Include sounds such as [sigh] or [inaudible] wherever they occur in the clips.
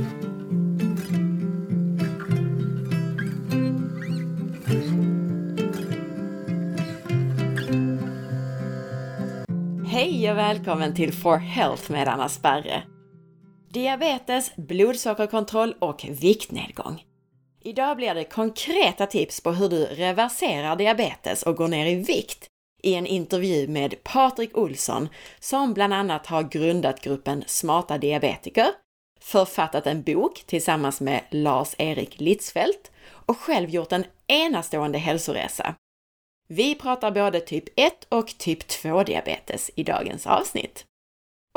Hej och välkommen till For Health med Anna Sparre! Diabetes, blodsockerkontroll och viktnedgång. Idag blir det konkreta tips på hur du reverserar diabetes och går ner i vikt i en intervju med Patrik Olsson som bland annat har grundat gruppen Smarta Diabetiker, författat en bok tillsammans med Lars-Erik Litzfeldt och själv gjort en enastående hälsoresa. Vi pratar både typ 1 och typ 2 diabetes i dagens avsnitt.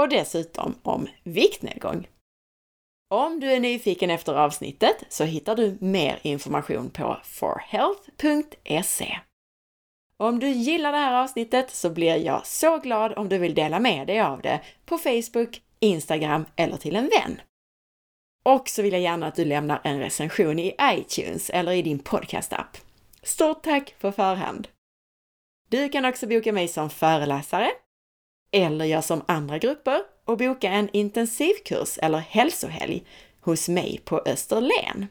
Och dessutom om viktnedgång. Om du är nyfiken efter avsnittet så hittar du mer information på forhealth.se. Om du gillar det här avsnittet så blir jag så glad om du vill dela med dig av det på Facebook, Instagram eller till en vän. Och så vill jag gärna att du lämnar en recension i iTunes eller i din podcastapp. Stort tack på förhand! Du kan också boka mig som föreläsare eller göra som andra grupper och boka en intensivkurs eller hälsohelg hos mig på Österlen.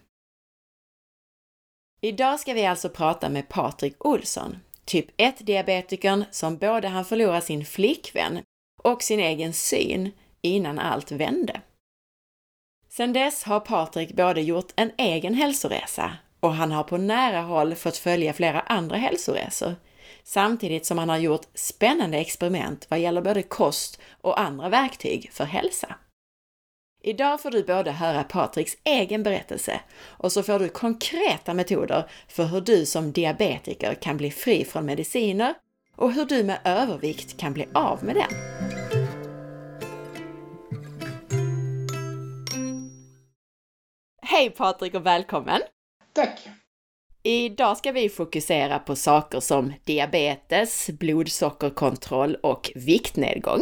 Idag ska vi alltså prata med Patrik Olsson, typ 1-diabetikern som både han förlorar sin flickvän och sin egen syn innan allt vände. Sedan dess har Patrik både gjort en egen hälsoresa och han har på nära håll fått följa flera andra hälsoresor samtidigt som han har gjort spännande experiment vad gäller både kost och andra verktyg för hälsa. Idag får du både höra Patriks egen berättelse och så får du konkreta metoder för hur du som diabetiker kan bli fri från mediciner och hur du med övervikt kan bli av med den. Hej Patrik och välkommen! Tack! Idag ska vi fokusera på saker som diabetes, blodsockerkontroll och viktnedgång.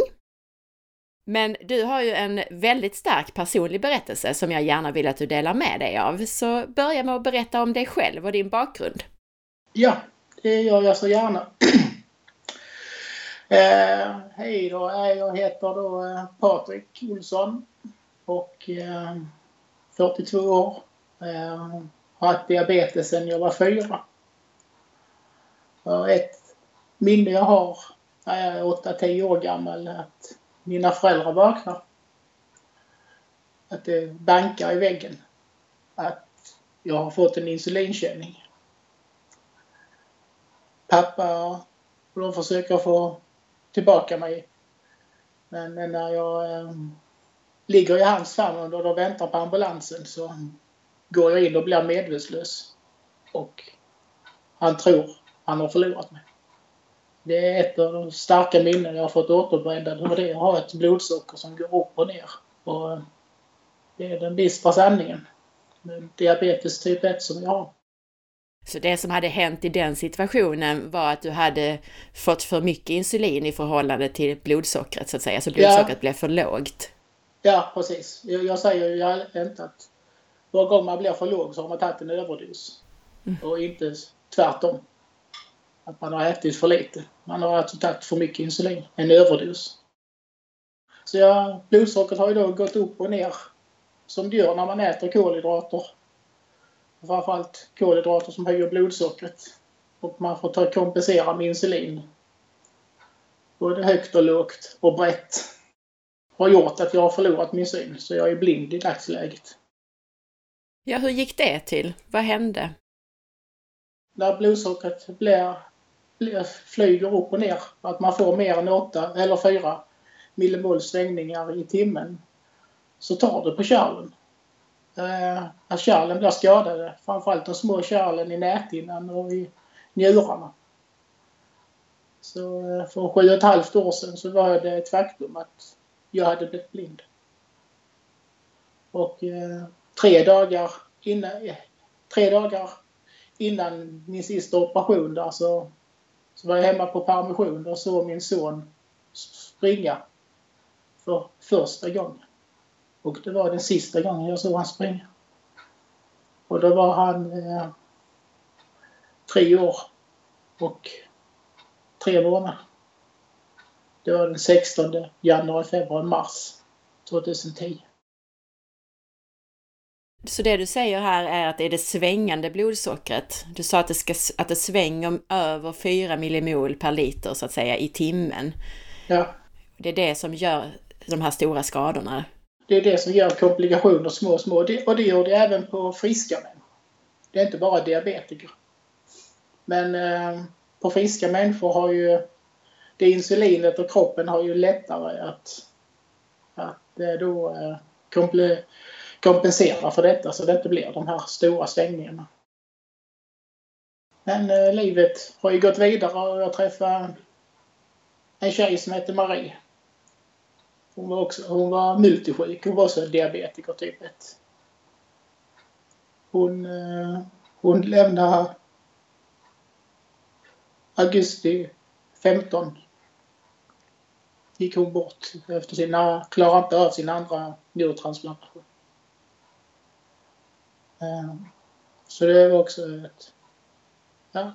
Men du har ju en väldigt stark personlig berättelse som jag gärna vill att du delar med dig av, så börja med att berätta om dig själv och din bakgrund. Ja, det gör jag så gärna. [clears throat] eh, hej då, jag heter då eh, Patrik Olsson och eh, 42 år. Eh, har haft diabetes sedan jag var fyra. Och ett minne jag har när jag är 8-10 år gammal är att mina föräldrar vaknar. Att det bankar i väggen. Att jag har fått en insulinkänning. Pappa och de försöker få tillbaka mig. Men när jag eh, ligger i hans famn och de väntar på ambulansen så går jag in och blir medvetslös. Och han tror han har förlorat mig. Det är ett av de starka minnen jag har fått återberättat hur det att ha ett blodsocker som går upp och ner. Och det är den bistra sanningen med diabetes typ 1 som jag har. Så det som hade hänt i den situationen var att du hade fått för mycket insulin i förhållande till blodsockret så att säga, så blodsockret ja. blev för lågt? Ja, precis. Jag, jag säger ju inte att varje gång man blir för låg så har man tagit en överdos. Mm. Och inte tvärtom. Att man har ätit för lite. Man har alltså tagit för mycket insulin. En överdos. Så ja, blodsockret har ju då gått upp och ner. Som det gör när man äter kolhydrater. Framförallt kolhydrater som höjer blodsockret. Och man får ta kompensera med insulin. Både högt och lågt och brett. Har gjort att jag har förlorat min syn. Så jag är blind i dagsläget. Ja, hur gick det till? Vad hände? När blodsockret blir, blir, flyger upp och ner, att man får mer än 8 eller 4 millimol svängningar i timmen, så tar det på kärlen. Eh, att kärlen blir skadade, framförallt de små kärlen i näthinnan och i njurarna. Så eh, för sju och ett halvt år sedan så var det ett faktum att jag hade blivit blind. Och eh, tre dagar innan, eh, tre dagar innan min sista operation där så, så var jag hemma på permission och såg min son springa för första gången. Och det var den sista gången jag såg han springa. Och då var han eh, tre år och tre månader. Det var den 16 januari, februari, mars 2010. Så det du säger här är att det är det svängande blodsockret. Du sa att det, ska, att det svänger över 4 millimol per liter så att säga i timmen. Ja. Det är det som gör de här stora skadorna. Det är det som gör komplikationer små, små. Och det, gör det även på friska män. Det är inte bara diabetiker. Men eh, på friska människor har ju det insulinet och kroppen har ju lättare att, att eh, då eh, kompensera för detta så det inte blir de här stora svängningarna. Men eh, livet har ju gått vidare och jag träffade en tjej som heter Marie. Hon var, också, hon var multisjuk. Hon var också diabetiker typ 1. Hon, eh, hon lämnade augusti 15 gick hon bort efter sina, klarade inte av sin andra njurtransplantation. Eh, så det var också ett, ja,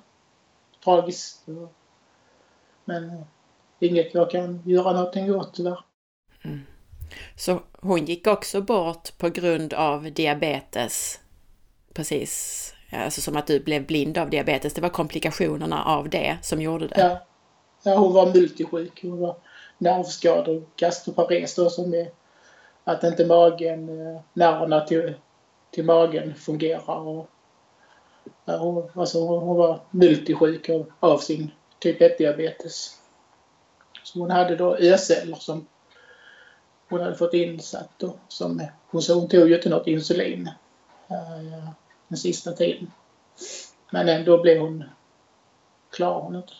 tragiskt. Men inget jag kan göra någonting åt tyvärr. Mm. Så hon gick också bort på grund av diabetes? Precis, alltså som att du blev blind av diabetes. Det var komplikationerna av det som gjorde det? Ja, ja hon var multisjuk. Hon var nervskador, gastropares då som är att inte magen, eh, nerverna till, till magen fungerar. Och, hon, alltså hon var multisjuk av, av sin typ 1-diabetes. Så hon hade då ö-celler som hon hade fått insatt då. Som, hon, så hon tog ju inte något insulin äh, den sista tiden. Men ändå blev hon klar hon inte.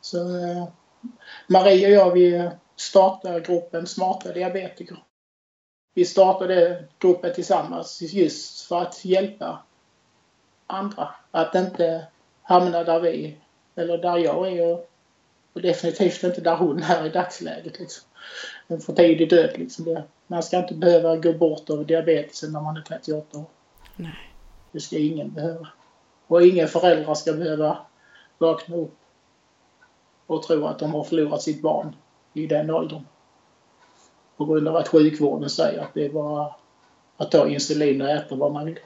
Så äh, Marie och jag vi startade gruppen Smarta diabetiker. Vi startade gruppen tillsammans just för att hjälpa andra att inte hamna där vi, eller där jag är och, och definitivt inte där hon är i dagsläget. Liksom. En för tidig död liksom. Man ska inte behöva gå bort av diabetesen när man är 38 år. Nej. Det ska ingen behöva. Och inga föräldrar ska behöva vakna upp och tror att de har förlorat sitt barn i den åldern. På grund av att sjukvården säger att det är bara att ta insulin och äta vad man vill.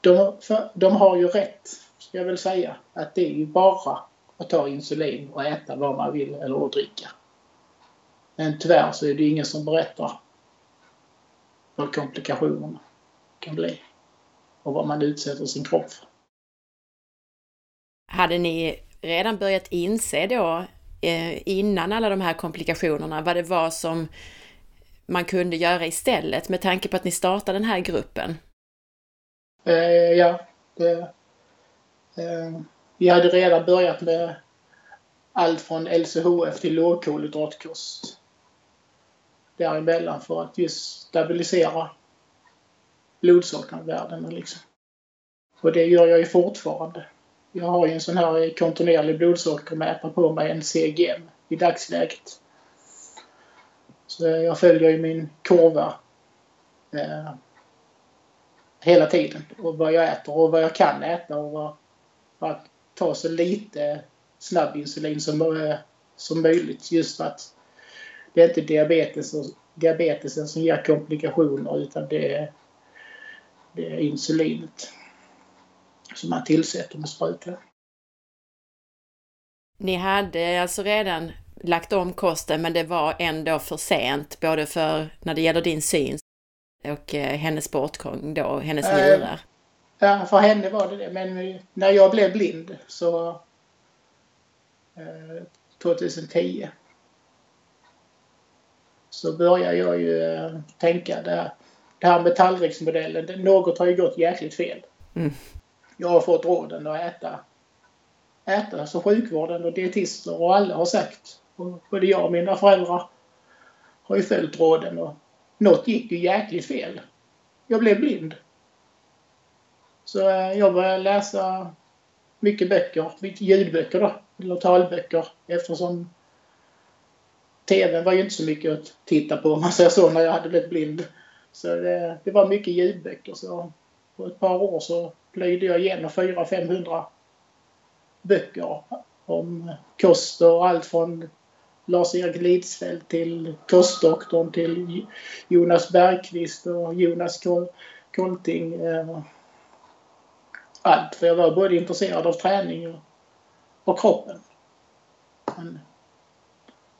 De, de har ju rätt, ska jag väl säga, att det är ju bara att ta insulin och äta vad man vill eller att dricka. Men tyvärr så är det ingen som berättar vad komplikationerna kan bli och vad man utsätter sin kropp för. Hade ni redan börjat inse då eh, innan alla de här komplikationerna vad det var som man kunde göra istället med tanke på att ni startade den här gruppen? Eh, ja, det, eh, vi hade redan börjat med allt från LCHF till lågkolhydratkost däremellan för att just stabilisera blodsockervärdena liksom. Och det gör jag ju fortfarande. Jag har ju en sån här kontinuerlig blodsockermätare på mig, en CGM, i dagsläget. Så jag följer ju min kurva eh, hela tiden. Och vad jag äter och vad jag kan äta och vad, för att ta så lite snabbinsulin som, eh, som möjligt. Just för att det är inte diabetes och, diabetesen som ger komplikationer utan det är, det är insulinet som man tillsätter med sprutor. Ni hade alltså redan lagt om kosten men det var ändå för sent både för när det gäller din syn och eh, hennes bortgång då, hennes äh, njurar? Ja, för henne var det det. Men när jag blev blind så eh, 2010 så började jag ju eh, tänka det här, det här med tallriksmodellen. Något har ju gått jäkligt fel. Mm jag har fått råden att äta. Äta, som sjukvården och dietister och alla har sagt. Och både jag och mina föräldrar har ju följt råden och något gick ju jäkligt fel. Jag blev blind. Så eh, jag började läsa mycket böcker, mycket ljudböcker då, eller talböcker eftersom TVn var ju inte så mycket att titta på om man säger så när jag hade blivit blind. Så det, det var mycket ljudböcker så på ett par år så plöjde jag igenom 400-500 böcker om kost och allt från Lars-Erik Lidsfeldt till kostdoktorn till Jonas Bergqvist och Jonas Kolting. Eh, allt, för jag var både intresserad av träning och, och kroppen. Men,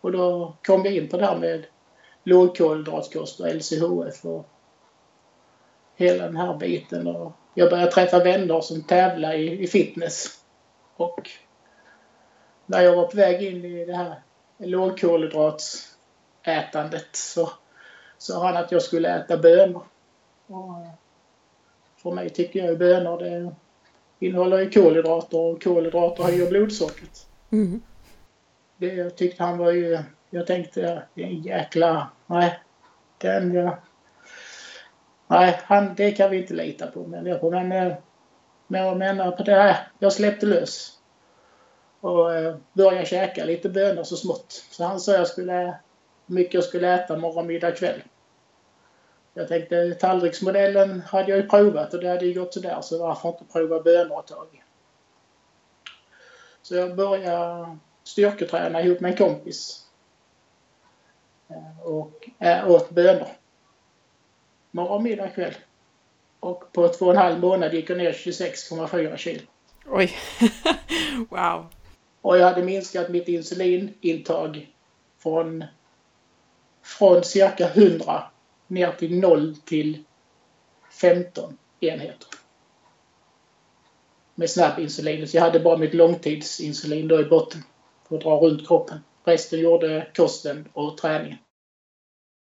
och då kom jag in på det här med lågkolhydratkost och LCHF och hela den här biten. Och jag började träffa vänner som tävlar i, i fitness. Och när jag var på väg in i det här lågkolhydratsätandet så sa han att jag skulle äta bönor. Och för mig tycker jag att bönor det innehåller ju kolhydrater och kolhydrater höjer blodsockret. Mm. Det jag tyckte han var ju... Jag tänkte, en jäkla... Nej, den nej, han, det kan vi inte lita på. Men jag, men, eh, men jag menar på det här, jag släppte lös. Och eh, började käka lite bönor så smått. Så han sa jag skulle, mycket jag skulle äta morgon, middag, kväll. Jag tänkte tallriksmodellen hade jag ju provat och det hade ju gått sådär så varför inte prova bönor ett tag. Så jag började styrketräna ihop med en kompis. Eh, och åt bönor. Morgon, middag, kväll. Och på två och en halv månad gick jag ner 26,4 kilo. Oj! [laughs] wow! Och jag hade minskat mitt insulinintag från, från cirka 100 ner till 0 till 15 enheter. Med snabbinsulin. Så jag hade bara mitt långtidsinsulin då i botten för att dra runt kroppen. Resten gjorde kosten och träningen.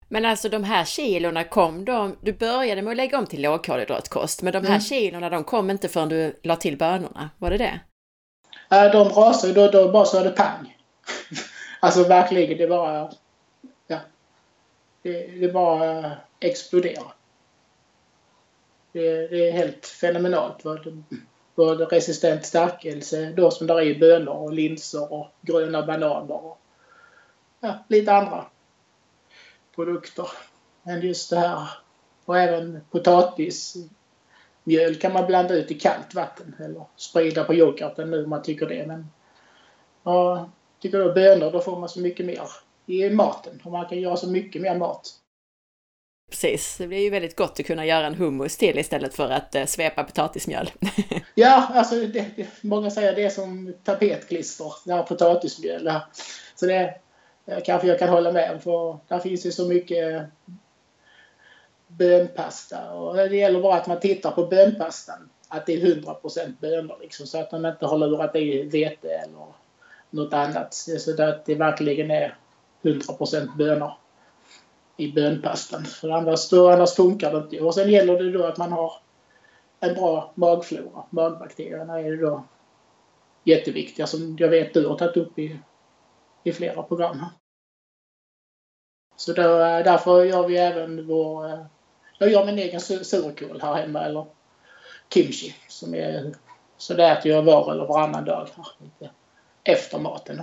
Men alltså de här kilorna kom de, du började med att lägga om till lågkolhydratkost, men de här mm. kilorna de kom inte förrän du la till bönorna, var det det? Ja, de rasade då, då bara så det pang. [laughs] alltså verkligen, det bara... Ja. Det, det bara exploderar. Det, det är helt fenomenalt vad, vad resistent stärkelse då som där är bönor och linser och gröna bananer och ja, lite andra produkter. Men just det här och även potatis, mjöl kan man blanda ut i kallt vatten eller sprida på yoghurten nu om man tycker det. Men ja, tycker du bönor då får man så mycket mer i maten och man kan göra så mycket mer mat. Precis, det blir ju väldigt gott att kunna göra en hummus till istället för att eh, svepa potatismjöl. [laughs] ja, alltså det, det, många säger det är som tapetklister, det här potatismjöl. Så det kanske jag kan hålla med för där finns ju så mycket bönpasta och det gäller bara att man tittar på bönpastan att det är 100% bönor liksom så att man inte har lurat i vete eller något annat. Så att det verkligen är 100% bönor i bönpastan. För annars, då, annars funkar det inte. Och sen gäller det då att man har en bra magflora. Magbakterierna är då jätteviktiga som jag vet du har tagit upp i, i flera program här. Så då, därför gör vi även vår jag gör min egen surkål här hemma eller kimchi. Som är, så det äter jag var eller varannan dag här, efter maten.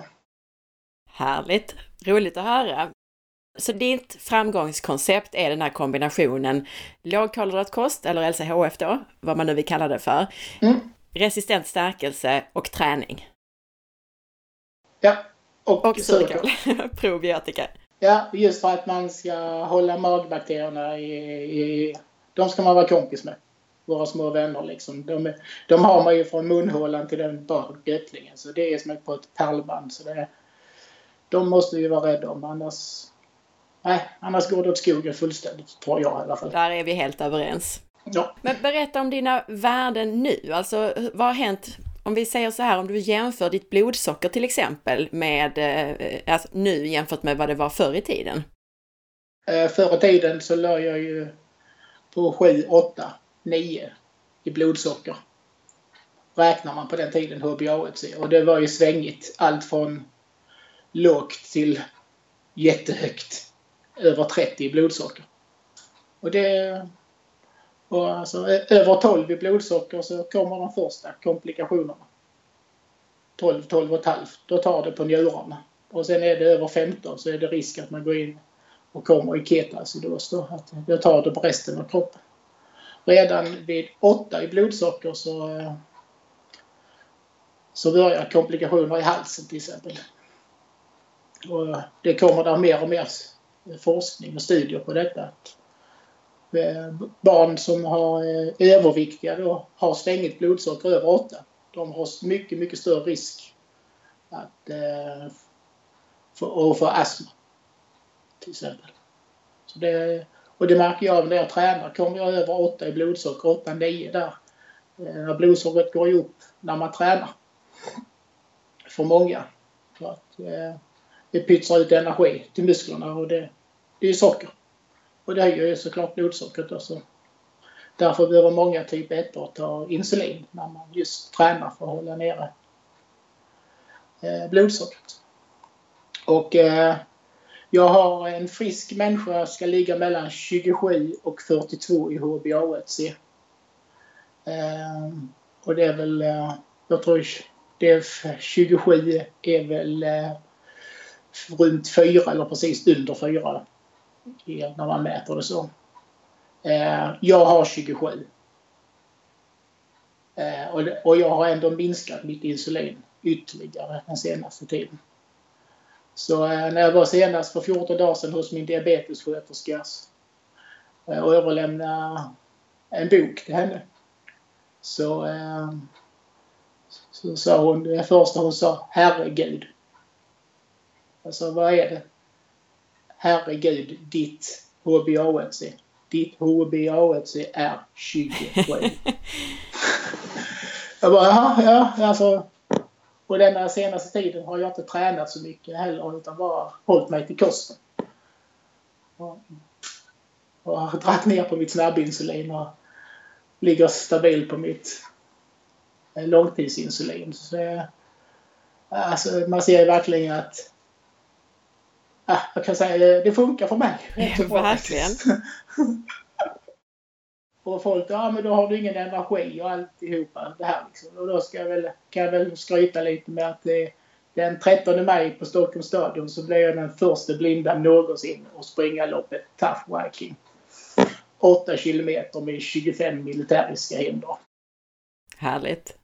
Härligt! Roligt att höra! Så ditt framgångskoncept är den här kombinationen lågkolhydratkost, eller LCHF då, vad man nu vill kalla det för, mm. resistent stärkelse och träning. Ja, och, och surkål. [laughs] Probiotika. Ja, just för att man ska hålla magbakterierna i, i... De ska man vara kompis med. Våra små vänner liksom. De, de har man ju från munhålan till den göttlingen. Så det är som på ett pärlband. Så det, de måste vi vara rädda om. Annars, nej, annars går det åt skogen fullständigt, tror jag i alla fall. Där är vi helt överens. Ja. Men berätta om dina värden nu. Alltså, vad har hänt om vi säger så här, om du jämför ditt blodsocker till exempel med, eh, alltså nu jämfört med vad det var förr i tiden? Eh, förr i tiden så låg jag ju på 7, 8, 9 i blodsocker. Räknar man på den tiden HbA1c. Och det var ju svängigt. Allt från lågt till jättehögt. Över 30 i blodsocker. Och det och alltså, över 12 i blodsocker så kommer de första komplikationerna. 12, 12 och halvt, då tar det på njurarna. Och sen är det över 15 så är det risk att man går in och kommer i ketoacidos då, att då tar det på resten av kroppen. Redan vid 8 i blodsocker så, så börjar komplikationer i halsen till exempel. Och det kommer där mer och mer forskning och studier på detta. Att Eh, barn som har, är överviktiga då, har stängt blodsocker över 8. De har mycket, mycket större risk att eh, få, astma. Till exempel. Så det, och det märker jag när jag tränar. Kommer jag över 8 i blodsocker, 8-9 där. Eh, när blodsockret går upp när man tränar. För många. För att det pytsar ut energi till musklerna och det, det är socker. Och det höjer ju såklart blodsockret. Också. Därför behöver många typ 1 ta insulin när man just tränar för att hålla nere eh, blodsockret. Och eh, jag har en frisk människa ska ligga mellan 27 och 42 i HbA1c. Eh, och det är väl, eh, jag tror det är 27 är väl eh, runt 4 eller precis under 4 när man mäter det så. Eh, jag har 27. Eh, och jag har ändå minskat mitt insulin ytterligare den senaste tiden. Så eh, när jag var senast för 14 dagar sedan hos min diabetessköterska eh, och överlämnade en bok till henne så, eh, så sa hon, det första hon sa, herregud. Alltså vad är det? Herregud, ditt HbA1c. Ditt HbA1c är 27. [laughs] jag bara, ja, ja, alltså. Och den senaste tiden har jag inte tränat så mycket heller utan bara hållit mig till kosten. Och, och har dragit ner på mitt snabbinsulin och ligger stabil på mitt eh, långtidsinsulin. Så, alltså, man ser verkligen att ja, jag kan säga det funkar för mig. [laughs] Verkligen. [laughs] och folk, ja men då har du ingen energi och alltihopa det här liksom. Och då ska jag väl, kan jag väl skryta lite med att det, den 13 maj på Stockholms stadion så blev jag den första blinda någonsin att springa loppet Tough Viking. 8 kilometer med 25 militäriska hinder. Härligt.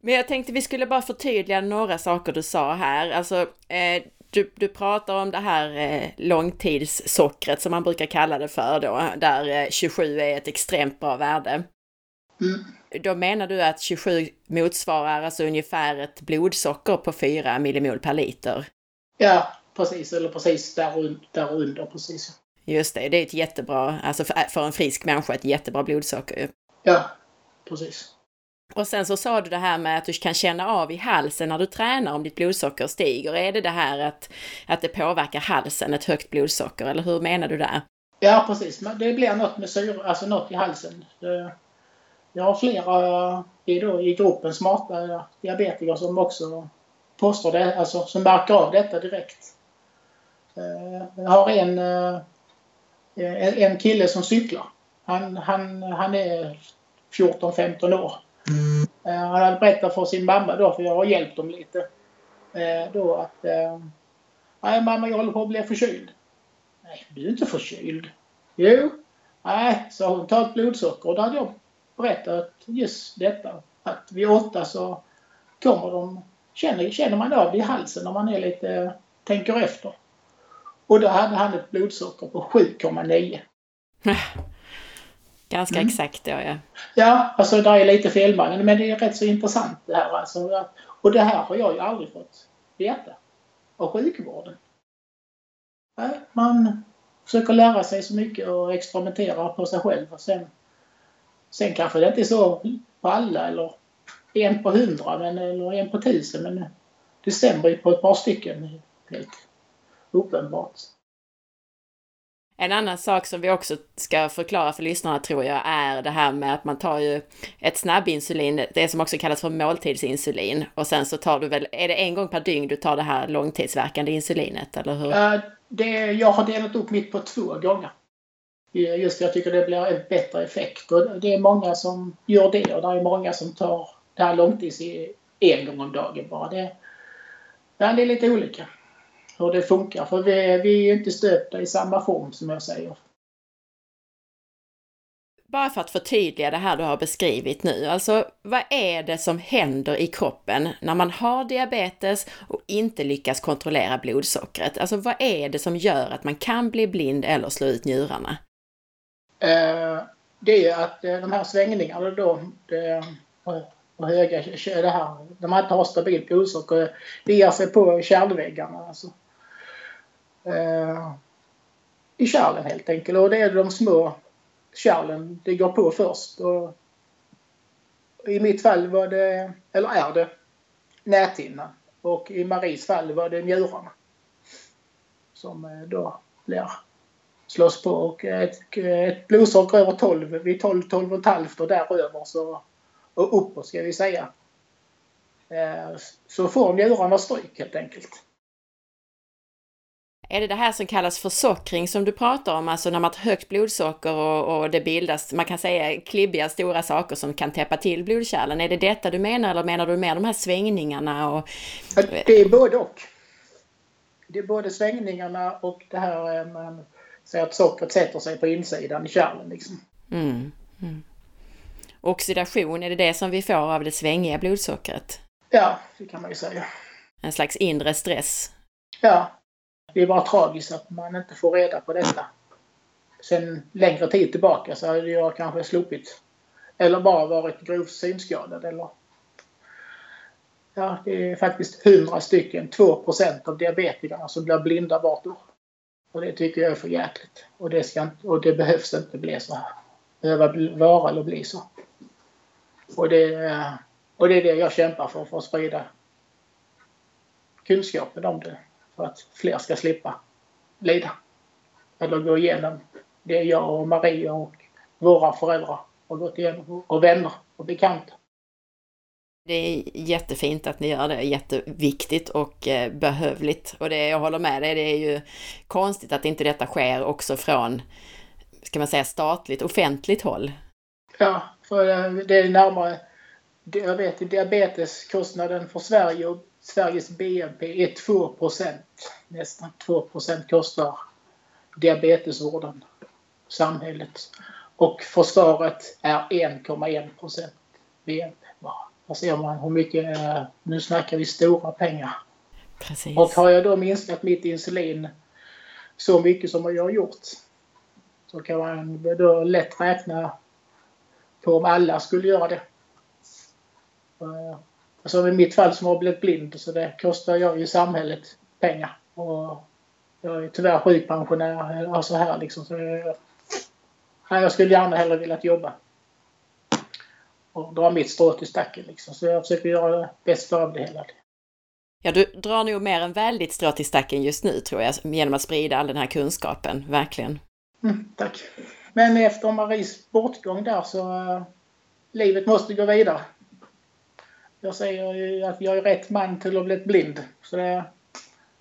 Men jag tänkte vi skulle bara förtydliga några saker du sa här. Alltså, eh, du, du pratar om det här eh, långtidssockret som man brukar kalla det för då, där eh, 27 är ett extremt bra värde. Mm. Då menar du att 27 motsvarar alltså ungefär ett blodsocker på 4 millimol per liter? Ja, precis. Eller precis där, där under. Precis. Just det, det är ett jättebra, alltså för, för en frisk människa, ett jättebra blodsocker. Ja, precis. Och sen så sa du det här med att du kan känna av i halsen när du tränar om ditt blodsocker stiger. Är det det här att, att det påverkar halsen, ett högt blodsocker, eller hur menar du där? Ja, precis. Det blir något med syre, alltså något i halsen. Jag har flera i, då, i gruppen smarta diabetiker som också påstår det, alltså som märker av detta direkt. Eh, jag har en, eh, en kille som cyklar. Han, han, han är 14-15 år. Eh, han hade berättat för sin mamma då, för jag har hjälpt dem lite. Eh, då att... Eh, nej mamma, jag håller på att bli förkyld. Nej, du är inte förkyld. Jo. Nej, sa hon. Ta ett blodsocker. Och då hade jag berättat just detta. Att vid åtta så kommer de... Känner, känner man av det i halsen när man är lite... Tänker efter. Och då hade han ett blodsocker på 7,9. Ganska mm. exakt då ja. Ja, alltså det är lite felmarginal men det är rätt så intressant det här alltså. Och det här har jag ju aldrig fått veta av sjukvården. Man försöker lära sig så mycket och experimentera på sig själv. Och sen, sen kanske det inte är så på alla eller en på hundra men, eller en på tusen men det stämmer ju på ett par stycken helt uppenbart. En annan sak som vi också ska förklara för lyssnarna tror jag är det här med att man tar ju ett snabbinsulin, det som också kallas för måltidsinsulin. Och sen så tar du väl, är det en gång per dygn du tar det här långtidsverkande insulinet, eller hur? Uh, det, jag har delat upp mitt på två gånger. Eh, just jag tycker det blir en bättre effekt. Och det är många som gör det och det är många som tar det här långtids en gång om dagen bara. Det, det är lite olika hur det funkar. För vi, vi är inte stöpta i samma form som jag säger. Bara för att förtydliga det här du har beskrivit nu, alltså vad är det som händer i kroppen när man har diabetes och inte lyckas kontrollera blodsockret? Alltså vad är det som gör att man kan bli blind eller slå ut njurarna? Eh, det är att eh, de här svängningarna då, det, och höga, det här, när man inte har stabilt blodsocker, det ger sig på kärlväggarna. Alltså. Eh, I kärlen helt enkelt. Och det är de små kärlen det går på först. Och I mitt fall var det, eller är det, näthinnan. Och i Maries fall var det njurarna. Som eh, då blir slås på. Och ett, ett blodsocker över 12, vid 12, 12,5 och däröver så, och uppåt ska vi säga. Eh, så får njurarna stryk helt enkelt. Är det det här som kallas för sockring som du pratar om, alltså när man har högt blodsocker och, och, det bildas, man kan säga klibbiga stora saker som kan täppa till blodkärlen. Är det detta du menar eller menar du mer de här svängningarna? Och... Det är både och. Det är både svängningarna och det här eh, man säger att sockret sätter sig på insidan i kärlen. Liksom. Mm, mm. Oxidation, är det det som vi får av det svängiga blodsockret? Ja, det kan man ju säga. En slags inre stress? Ja, det är bara tragiskt att man inte får reda på detta. Sen längre tid tillbaka så hade jag kanske sluppit. Eller bara varit grovt synskadad eller... Ja, det är faktiskt 100 stycken, 2% av diabetikerna som blir blinda vart år. Och det tycker jag är för jäkligt. Och det, ska och det behövs inte bli så här. Behöva vara eller bli så. Och det, och det är det jag kämpar för, för att sprida kunskapen om det för att fler ska slippa lida. Eller gå igenom det jag och Maria och våra föräldrar har gått igenom och vänner och bekanta. Det är jättefint att ni gör det, jätteviktigt och eh, behövligt. Och det, jag håller med dig, det är ju konstigt att inte detta sker också från, ska man säga statligt, offentligt håll. Ja, för eh, det är närmare, jag vet diabeteskostnaden för Sverige och Sveriges BNP är 2 Nästan 2% kostar diabetesvården samhället. Och försvaret är 1,1 BNP. Där ser man hur mycket, nu snackar vi stora pengar. Precis. Och har jag då minskat mitt insulin så mycket som jag har gjort så kan man då lätt räkna på om alla skulle göra det. Alltså i mitt fall som har blivit blind så det kostar jag ju samhället pengar. Och jag är tyvärr sjukpensionär alltså här liksom. Så jag, jag skulle gärna hellre velat jobba. Och dra mitt strå till stacken liksom. Så jag försöker göra det bästa av det hela. Ja, du drar nog mer än väldigt strå till stacken just nu tror jag, genom att sprida all den här kunskapen, verkligen. Mm, tack. Men efter Maries bortgång där så uh, livet måste gå vidare. Jag säger ju att jag är rätt man till att bli blind. Så det,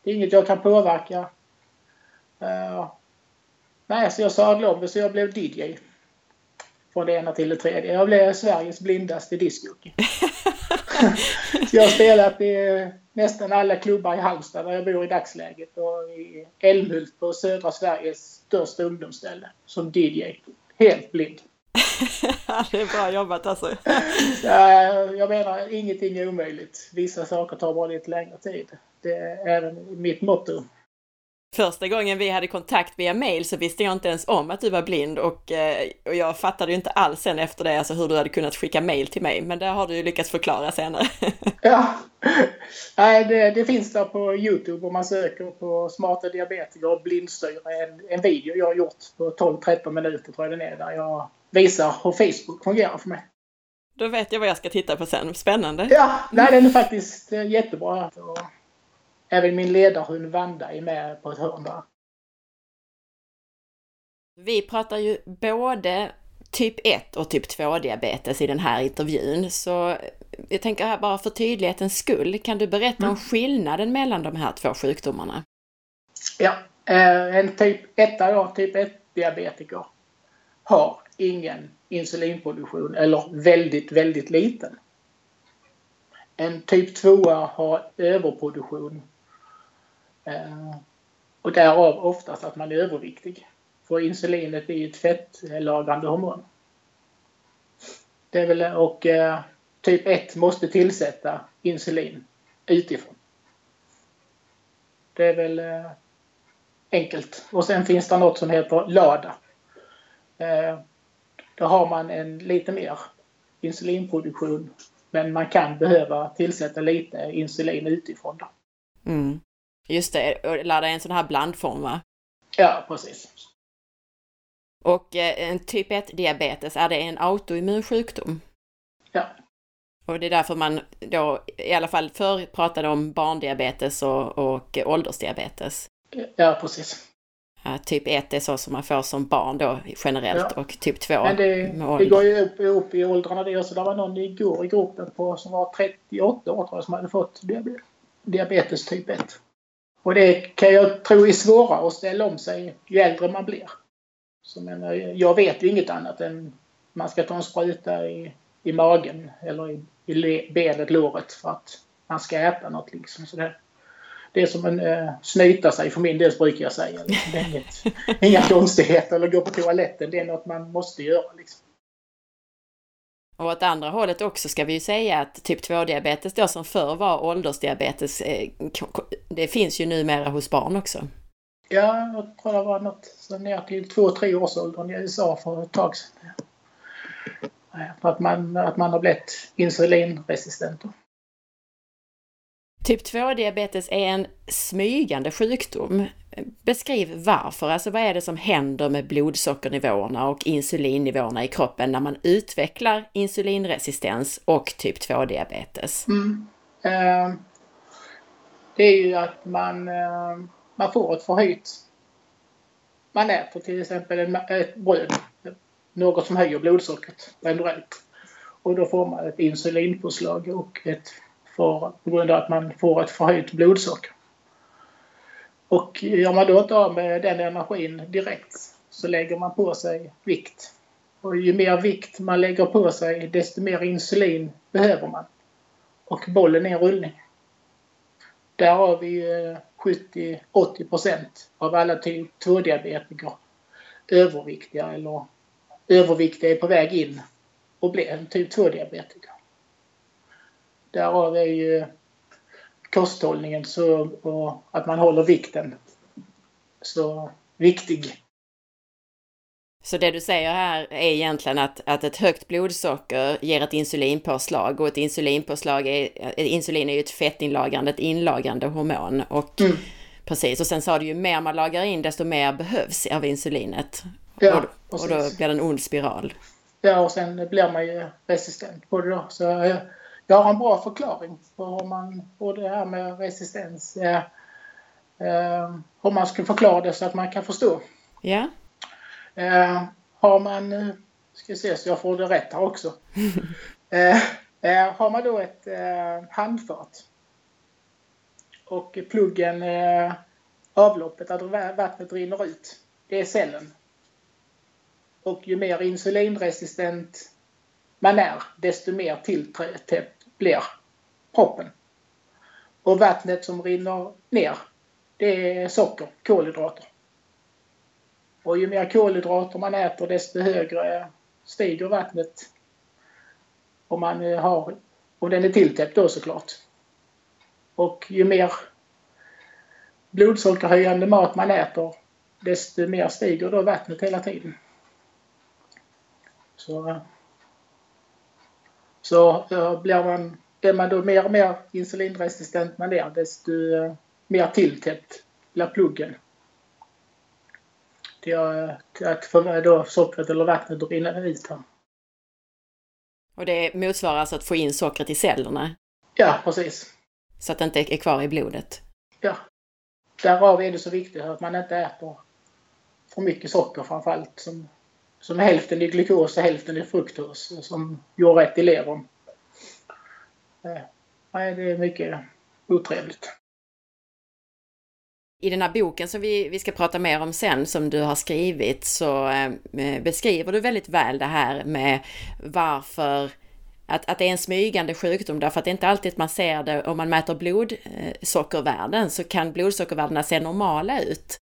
det är inget jag kan påverka. Uh, nej, så jag sadlade om så jag blev DJ. Från det ena till det tredje. Jag blev Sveriges blindaste discjockey. [laughs] jag har spelat i nästan alla klubbar i Halmstad där jag bor i dagsläget och i Älmhult på södra Sveriges största ungdomsställe som DJ. Helt blind. [laughs] det är bra jobbat alltså. [laughs] jag menar, ingenting är omöjligt. Vissa saker tar bara lite längre tid. Det är även mitt motto. Första gången vi hade kontakt via mail så visste jag inte ens om att du var blind och, eh, och jag fattade ju inte alls sen efter det alltså hur du hade kunnat skicka mail till mig. Men det har du ju lyckats förklara senare. [laughs] ja, Nej, det, det, finns där på Youtube om man söker på smarta diabetiker och blindstyre. En, en video jag har gjort på 12-13 minuter tror jag den är där jag visar hur Facebook fungerar för mig. Då vet jag vad jag ska titta på sen. Spännande! Ja, nej, den är faktiskt eh, jättebra. Även min ledarhund Vanda är med på ett hörn där. Vi pratar ju både typ 1 och typ 2 diabetes i den här intervjun. Så jag tänker här bara för tydlighetens skull, kan du berätta mm. om skillnaden mellan de här två sjukdomarna? Ja, eh, en typ 1 då, typ 1 diabetiker har ingen insulinproduktion eller väldigt, väldigt liten. En typ 2 har överproduktion Eh, och därav oftast att man är överviktig. För insulinet är ett fettlagrande hormon. Det är väl, och eh, typ 1 måste tillsätta insulin utifrån. Det är väl eh, enkelt. Och sen finns det något som heter LADA. Eh, då har man en lite mer insulinproduktion men man kan behöva tillsätta lite insulin utifrån. Då. Mm. Just det, LADA är en sån här blandform va? Ja, precis. Och eh, en typ 1 diabetes, är det en autoimmun sjukdom? Ja. Och det är därför man då, i alla fall förr pratade om barndiabetes och, och åldersdiabetes. Ja, precis. Ja, typ 1 är så som man får som barn då generellt ja. och typ 2 Men det, det går ju upp, upp i åldrarna det. Så det var någon igår i gruppen på, som var 38 år tror jag, som hade fått diabetes typ 1. Och det kan jag tro är svårare att ställa om sig ju äldre man blir. Så menar, jag vet ju inget annat än man ska ta en spruta i, i magen eller i, i benet, låret för att man ska äta något liksom. Så det, det är som en uh, snyta sig för min del brukar jag säga. Det är inget, [laughs] inga konstigheter eller gå på toaletten. Det är något man måste göra. Liksom. Och åt andra hållet också ska vi ju säga att typ 2-diabetes då som förr var åldersdiabetes, eh, det finns ju numera hos barn också. Ja, jag tror det var något så ner till 2-3 årsåldern i USA för ett tag sedan. Att man, att man har blivit insulinresistent. Typ 2-diabetes är en smygande sjukdom. Beskriv varför, alltså vad är det som händer med blodsockernivåerna och insulinnivåerna i kroppen när man utvecklar insulinresistens och typ 2-diabetes? Mm. Uh, det är ju att man, uh, man får ett förhöjt... Man äter till exempel ett bröd, något som höjer blodsockret generellt. Och då får man ett insulinpåslag och ett för, på grund av att man får ett förhöjt blodsocker. Och gör man då inte av med den energin direkt så lägger man på sig vikt. Och ju mer vikt man lägger på sig desto mer insulin behöver man. Och bollen är en rullning. Där har vi 70-80 % av alla typ 2-diabetiker överviktiga eller överviktiga är på väg in och blir en typ 2-diabetiker. Därav är ju kosthållningen så, och att man håller vikten så viktig. Så det du säger här är egentligen att, att ett högt blodsocker ger ett insulinpåslag och ett insulinpåslag är, insulin är ju ett fettinlagrande, ett inlagrande hormon. Och mm. precis, och sen sa du ju mer man lagar in desto mer behövs av insulinet. Ja, och, och då blir det en ond spiral. Ja, och sen blir man ju resistent på det då. Så jag har en bra förklaring på hur man, på det här med resistens. Eh, eh, hur man ska förklara det så att man kan förstå. Ja. Eh, har man, eh, ska se så jag får det rätt här också. Eh, [laughs] eh, har man då ett eh, handfat och pluggen, eh, avloppet där vattnet rinner ut, det är cellen. Och ju mer insulinresistent man är, desto mer tilltäppt blir proppen. Och vattnet som rinner ner, det är socker, kolhydrater. Och ju mer kolhydrater man äter desto högre stiger vattnet. Om man eh, har, och den är tilltäppt då såklart. Och ju mer blodsockerhöjande mat man äter desto mer stiger då vattnet hela tiden. Så eh, så blir man, är man då mer och mer insulinresistent man är desto eh, mer tilltäppt blir pluggen. Till, till att få då sockret eller vattnet att rinna ut här. Och det motsvarar alltså att få in sockret i cellerna? Ja, precis. Så att det inte är kvar i blodet? Ja. Därav är det så viktigt att man inte äter för mycket socker framförallt som som hälften i glukos och hälften i fruktos som gör rätt i levern. Eh, nej, det är mycket otrevligt. I den här boken som vi, vi ska prata mer om sen, som du har skrivit, så eh, beskriver du väldigt väl det här med varför att, att det är en smygande sjukdom därför att det är inte alltid man ser det om man mäter blodsockervärden så kan blodsockervärdena se normala ut.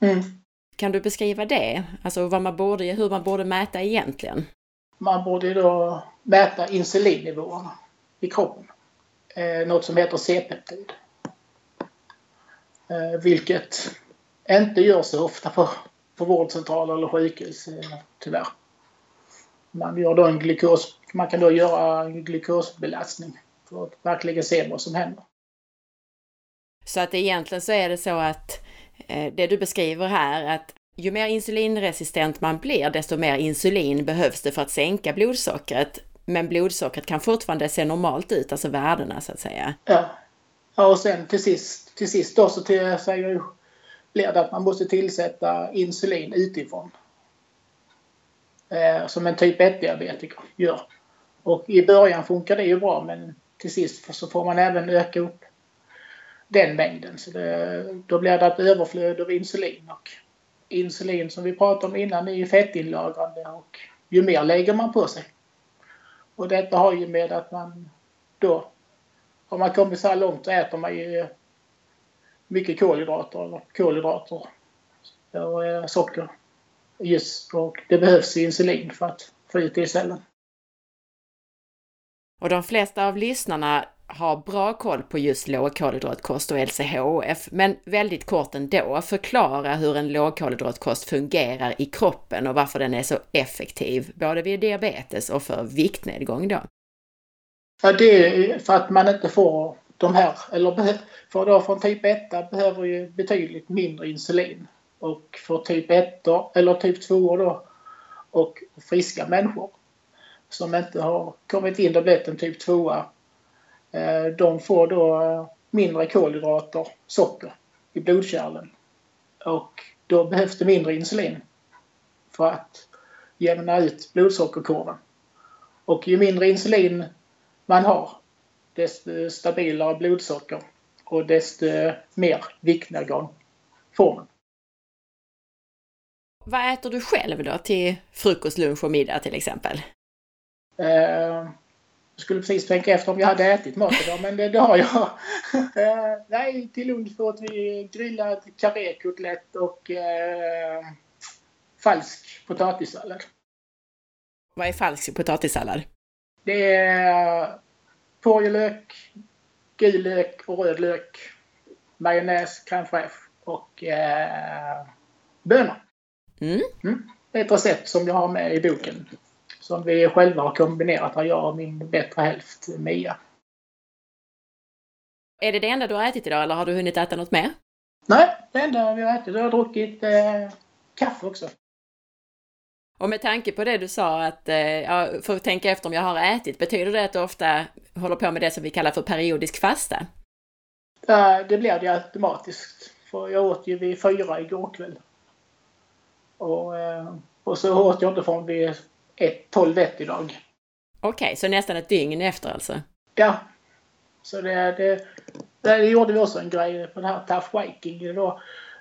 Mm. Kan du beskriva det? Alltså vad man borde, hur man borde mäta egentligen? Man borde då mäta insulinnivåerna i kroppen. Eh, något som heter C-peptid. Eh, vilket inte görs så ofta på, på vårdcentraler eller sjukhus eh, tyvärr. Man, gör då en glukos, man kan då göra en glukosbelastning för att verkligen se vad som händer. Så att egentligen så är det så att Eh, det du beskriver här, att ju mer insulinresistent man blir, desto mer insulin behövs det för att sänka blodsockret. Men blodsockret kan fortfarande se normalt ut, alltså värdena så att säga. Ja. ja och sen till sist, till sist då så till, säger, blir det att man måste tillsätta insulin utifrån. Eh, som en typ 1-diabetiker gör. Och i början funkar det ju bra men till sist så får man även öka upp den mängden. Så det, då blir det ett överflöd av insulin. Och insulin som vi pratade om innan är ju fettinlagrande och ju mer lägger man på sig. Och detta har ju med att man då, har man kommit så här långt så äter man ju mycket kolhydrater, eller kolhydrater och socker just och det behövs insulin för att få ut det i cellen. Och de flesta av lyssnarna har bra koll på just lågkolhydratkost och LCHF, men väldigt kort ändå, förklara hur en lågkolhydratkost fungerar i kroppen och varför den är så effektiv, både vid diabetes och för viktnedgång då. Ja, det är för att man inte får de här, eller för då från typ 1 behöver ju betydligt mindre insulin. Och för typ 1 eller typ 2 då, och friska människor som inte har kommit in och blivit en typ 2 de får då eh, mindre kolhydrater, socker i blodkärlen. Och då behövs det mindre insulin för att jämna ut blodsockerkurvan. Och ju mindre insulin man har, desto stabilare blodsocker och desto mer viktnedgång får man. Vad äter du själv då till frukost, lunch och middag till exempel? Eh, jag skulle precis tänka efter om jag hade ätit mat idag, men det, det har jag. [laughs] Eh, nej, till lunch åt vi grillad karékotlett och eh, falsk potatissallad. Vad är falsk potatissallad? Det är purjolök, gul lök och röd lök, majonnäs, crème fraîche och eh, bönor. Mm. Mm. Det är ett recept som jag har med i boken. Som vi själva har kombinerat, här jag och min bättre hälft Mia. Är det det enda du har ätit idag eller har du hunnit äta något mer? Nej, det enda vi har ätit. Jag har druckit eh, kaffe också. Och med tanke på det du sa att, eh, ja, för att tänka efter om jag har ätit, betyder det att du ofta håller på med det som vi kallar för periodisk fasta? Ja, det blir det automatiskt. För jag åt ju vid fyra igår kväll. Och, eh, och så åt jag inte från vid 12-1 idag. Okej, okay, så nästan ett dygn efter alltså? Ja. Så det, det, det gjorde vi också en grej på den här Tough Viking. Då,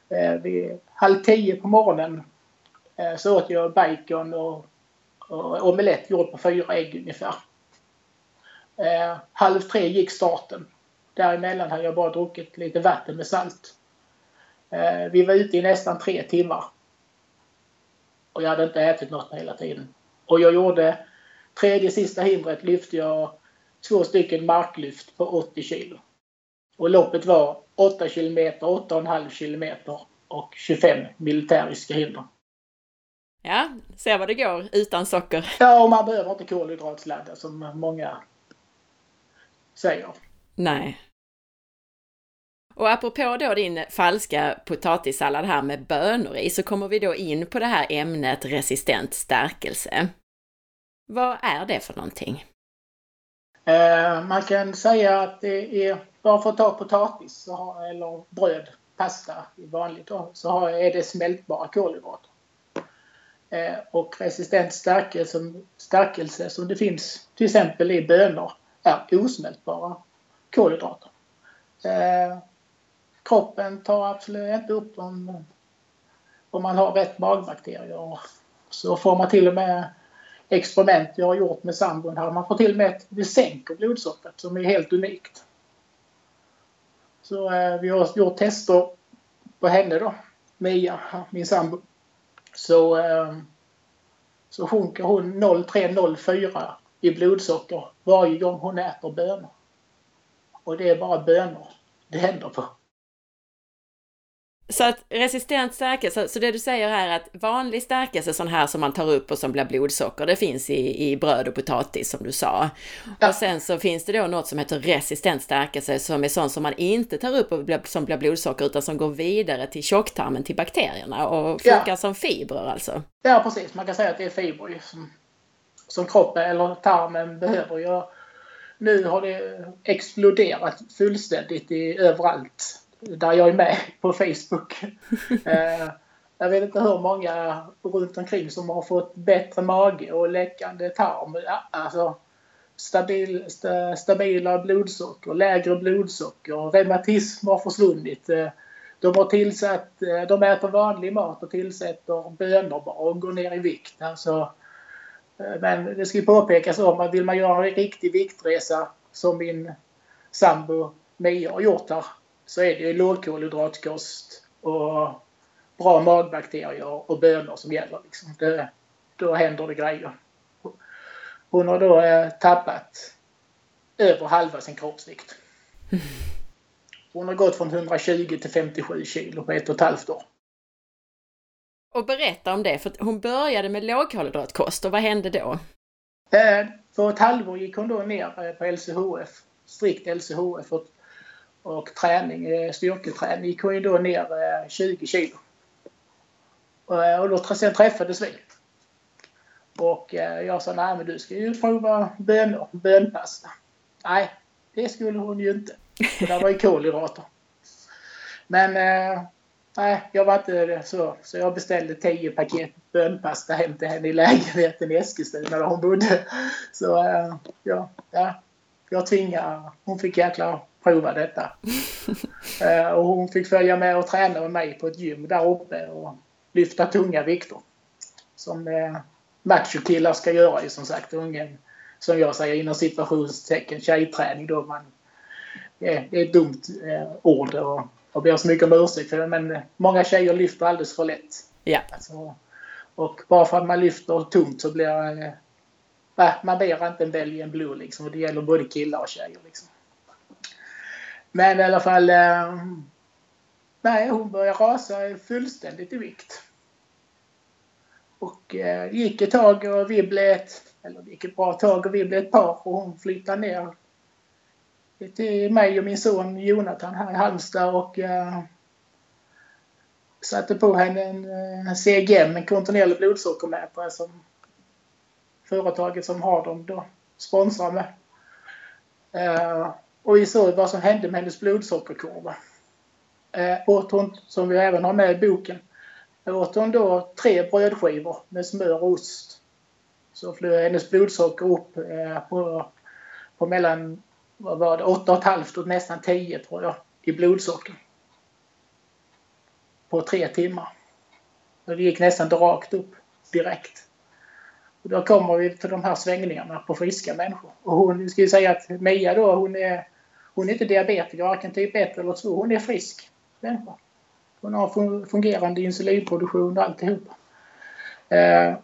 eh, vid halv tio på morgonen eh, så åt jag bacon och, och omelett gjord på fyra ägg ungefär. Eh, halv tre gick starten. Däremellan hade jag bara druckit lite vatten med salt. Eh, vi var ute i nästan tre timmar. Och jag hade inte ätit något hela tiden. Och jag gjorde tredje sista hindret lyfte jag två stycken marklyft på 80 kilo. Och loppet var 8 kilometer, 8,5 kilometer och 25 militäriska hinder. Ja, se vad det går utan socker. Ja, och man behöver inte kolhydratladda som många säger. Nej. Och apropå då din falska potatissallad här med bönor i så kommer vi då in på det här ämnet resistent stärkelse. Vad är det för någonting? Eh, man kan säga att det är, bara för att ta potatis eller bröd, pasta i vanligt så är det smältbara kolhydrater. Eh, och resistent stärkelse, stärkelse som det finns till exempel i bönor är osmältbara kolhydrater. Eh, kroppen tar absolut inte upp dem om man har rätt magbakterier. Så får man till och med experiment jag har gjort med sambon här. Man får till och med att det sänker blodsockret som är helt unikt. Så eh, vi har gjort tester på henne då, Mia, min sambo. Så, eh, så sjunker hon 03.04 i blodsocker varje gång hon äter bönor. Och det är bara bönor det händer på. Så att resistent stärkelse, så det du säger här är att vanlig stärkelse, sån här som man tar upp och som blir blodsocker, det finns i, i bröd och potatis som du sa. Ja. Och sen så finns det då något som heter resistent stärkelse som är sån som man inte tar upp och blir, som blir blodsocker utan som går vidare till tjocktarmen, till bakterierna och funkar ja. som fibrer alltså. Ja precis, man kan säga att det är fibrer som, som kroppen eller tarmen behöver. Jag, nu har det exploderat fullständigt i, överallt där jag är med på Facebook. [laughs] Eh, jag vet inte hur många runt omkring som har fått bättre mage och läckande tarm. Alltså, stabil, sta, stabila blodsocker, lägre blodsocker, reumatism har försvunnit. Eh, de har tillsatt, eh, de äter vanlig mat och tillsätter bönor bara och går ner i vikt. Alltså, men det ska ju påpekas om att vill man göra en riktig viktresa som min sambo Mia har gjort här så är det ju lågkolhydratkost och bra magbakterier och bönor som gäller. Liksom. Det, då händer det grejer. Hon har då eh, tappat över halva sin kroppsvikt. [laughs] Hon har gått från 120 till 57 kilo på ett och ett halvt år. Och berätta om det, för hon började med lågkolhydratkost och vad hände då? Eh, för ett halvår gick hon då ner eh, på LCHF, strikt LCHF och träning, eh, styrketräning gick hon ju då ner eh, 20 kilo. Eh, och då sen träffades vi. Och jag sa, nej men du ska ju prova bönor, bönpasta. Nej, det skulle hon ju inte. För det var ju kolhydrater. Men nej, jag var inte så. Så jag beställde 10 paket bönpasta hem till henne i lägenheten i Eskilstuna där hon bodde. Så ja, ja jag tvingade, hon fick jäkla prova detta. [laughs] eh, och hon fick följa med och träna med mig på ett gym där uppe och lyfta tunga vikter. Som eh, machokillar ska göra ju som sagt. Och ingen, som jag säger inom situationstecken, tjejträning då. Man, eh, det är ett dumt eh, ord och jag ber så mycket om ursäkt för det. Men många tjejer lyfter alldeles för lätt. Ja. Alltså, och bara för att man lyfter tungt så blir eh, man blir inte en Belgian Blue liksom. Och det gäller både killar och tjejer liksom. Men i alla fall... Eh, nej, hon började rasa fullständigt i vikt. Och eh, gick ett tag och vi blev ett... Eller det gick ett bra tag och vi blev ett par och hon flyttade ner till mig och min son Jonathan här i Halmstad och eh, satte på henne en eh, en CGM, en kontinuerlig blodsockermätare som företaget som har dem då sponsrar med. Eh, och vi såg vad som hände med hennes blodsockerkurva. Eh, åt hon, som vi även har med i boken, åt hon då tre brödskivor med smör och ost så flög hennes blodsocker upp eh, på, på mellan vad var det, 8,5 och nästan 10 tror jag i blodsocker. På tre timmar. Och det gick nästan rakt upp direkt. Och då kommer vi till de här svängningarna på friska människor. Och hon, ska ju säga att Mia då, hon är hon är inte diabetiker, varken typ 1 eller 2. Hon är frisk människa. Hon har fungerande insulinproduktion och alltihopa. Eh,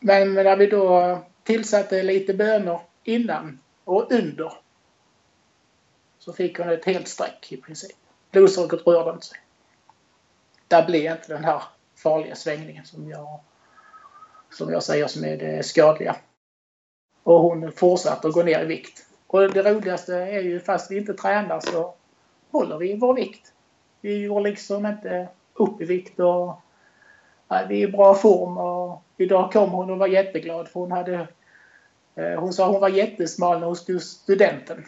men när vi då tillsatte lite bönor innan och under så fick hon ett helt streck i princip. Blodsockret rörde inte sig. Där blev inte den här farliga svängningen som jag, som jag säger som är det skadliga. Och hon fortsatte att gå ner i vikt. Och det roligaste är ju fast vi inte tränar så håller vi vår vikt. Vi går liksom inte upp i vikt och nej, vi är i bra form och idag kom hon och var jätteglad för hon hade eh, hon sa hon var jättesmal när hon stod studenten.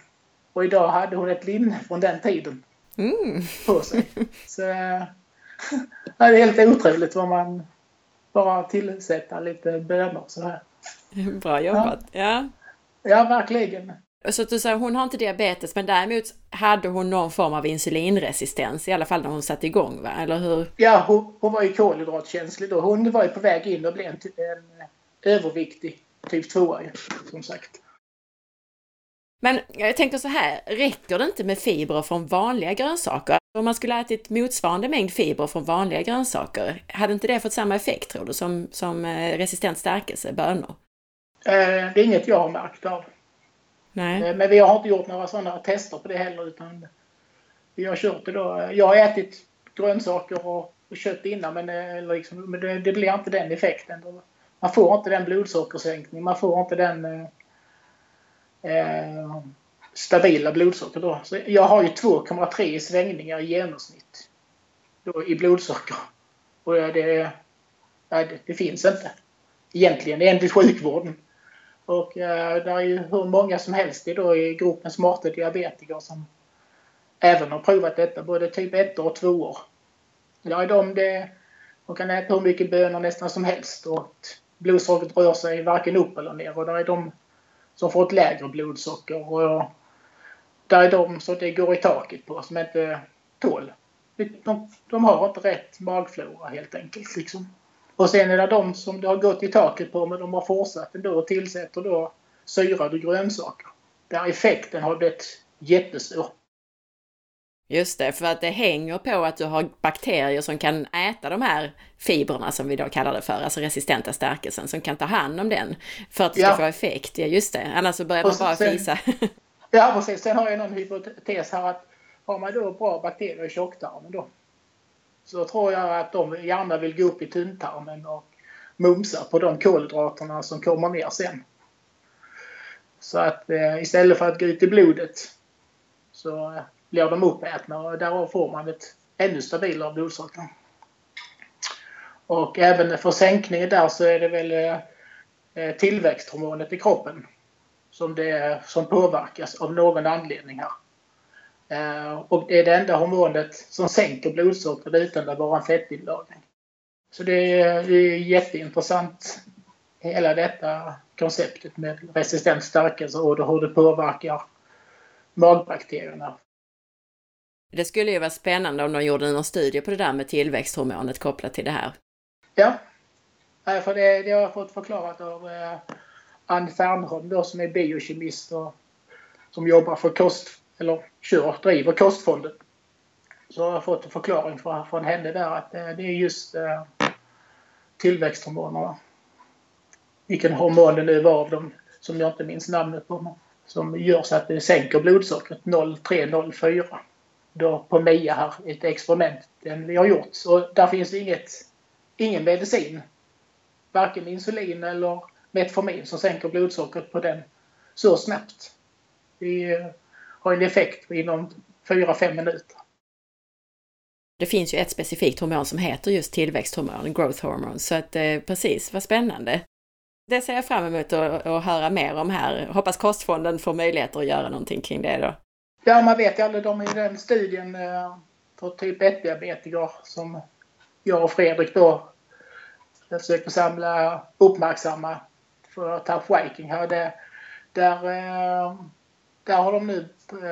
Och idag hade hon ett linne från den tiden mm. på sig. Så eh, [laughs] det är helt otroligt vad man bara tillsätter lite bönor så här. Bra jobbat! Ja, ja. ja verkligen. Så att du säger, hon har inte diabetes, men däremot hade hon någon form av insulinresistens, i alla fall när hon satte igång, va? eller hur? Ja, hon, hon var ju kolhydratkänslig då. Hon var ju på väg in och blev en, en överviktig typ 2 som sagt. Men jag tänker så här, räcker det inte med fibrer från vanliga grönsaker? Om man skulle ätit motsvarande mängd fibrer från vanliga grönsaker, hade inte det fått samma effekt tror du som, som eh, resistent stärkelse, bönor? Eh, det är inget jag har märkt av. Nej. Eh, men vi har inte gjort några sådana tester på det heller utan vi har kört det då. Jag har ätit grönsaker och, och kött innan men, eh, liksom, men det, det, blir inte den effekten. Man får inte den blodsockersänkning, man får inte den eh, eh, stabila blodsocker då. Så jag har ju 2,3 svängningar i genomsnitt då, i blodsocker. Och eh, det, det, det finns inte egentligen enligt sjukvården. Och eh, det är ju hur många som helst i, då, i gruppen smarta diabetiker som även har provat detta, både typ 1 och 2 år. Är de, det, de kan äta hur mycket bönor nästan som helst och blodsockret rör sig varken upp eller ner. Och eh, där är de som får ett lägre blodsocker. Och där är de som det går i taket på, som inte tål. De, de har inte rätt magflora helt enkelt. Liksom. Och sen är det de som det har gått i taket på men de har fortsatt ändå och tillsätter då syrade grönsaker. Där effekten har blivit jättestor. Just det, för att det hänger på att du har bakterier som kan äta de här fibrerna som vi då kallar det för, alltså resistenta stärkelsen, som kan ta hand om den för att det ska ja. få effekt. Ja, just det, annars så börjar man bara sen, fisa. ja, precis. Sen har jag någon hypotes här att har man då bra bakterier i tjocktarmen då så tror jag att de gärna vill gå upp i tunntarmen och mumsa på de kolhydraterna som kommer ner sen. Så att eh, istället för att gå ut i blodet så eh, blir de uppätna och därav får man ett ännu stabilare blodsocker. Och även för sänkningen där så är det väl eh, eh, tillväxthormonet i kroppen som, det, som påverkas av någon anledning här. Eh, och det är det enda hormonet som sänker blodsockret utan att vara en fettinlagring. Så det är, det är jätteintressant hela detta konceptet med resistent stärkelse och hur det påverkar magbakterierna. Det skulle ju vara spännande om de gjorde någon studie på det där med tillväxthormonet kopplat till det här. Ja, för det, det har jag fått förklarat av eh, Ann Fernholm då som är biokemist och som jobbar för kost, eller kör, driver Kostfonden. Så har jag fått en förklaring från, henne där att eh, det, är just eh, tillväxthormonerna. Vilken hormon det nu var av dem som jag inte minns namnet på. Som gör så att det sänker blodsockret 0,3-0,4 då på MIA här, ett experiment vi har gjort. Och där finns inget, ingen medicin, varken insulin eller Metformin som sänker blodsockret på den så snabbt. Det är har en effekt inom 4-5 minuter. Det finns ju ett specifikt hormon som heter just tillväxthormon, growth hormone, så att eh, precis, vad spännande. Det ser jag fram emot att, att höra mer om här. Hoppas Kostfonden får möjligheter att göra någonting kring det då. Ja, man vet ju aldrig. De i den studien eh, för typ 1-diabetiker som jag och Fredrik då försöker samla uppmärksamma för Tough Waking här. Det, där, eh, där har de nu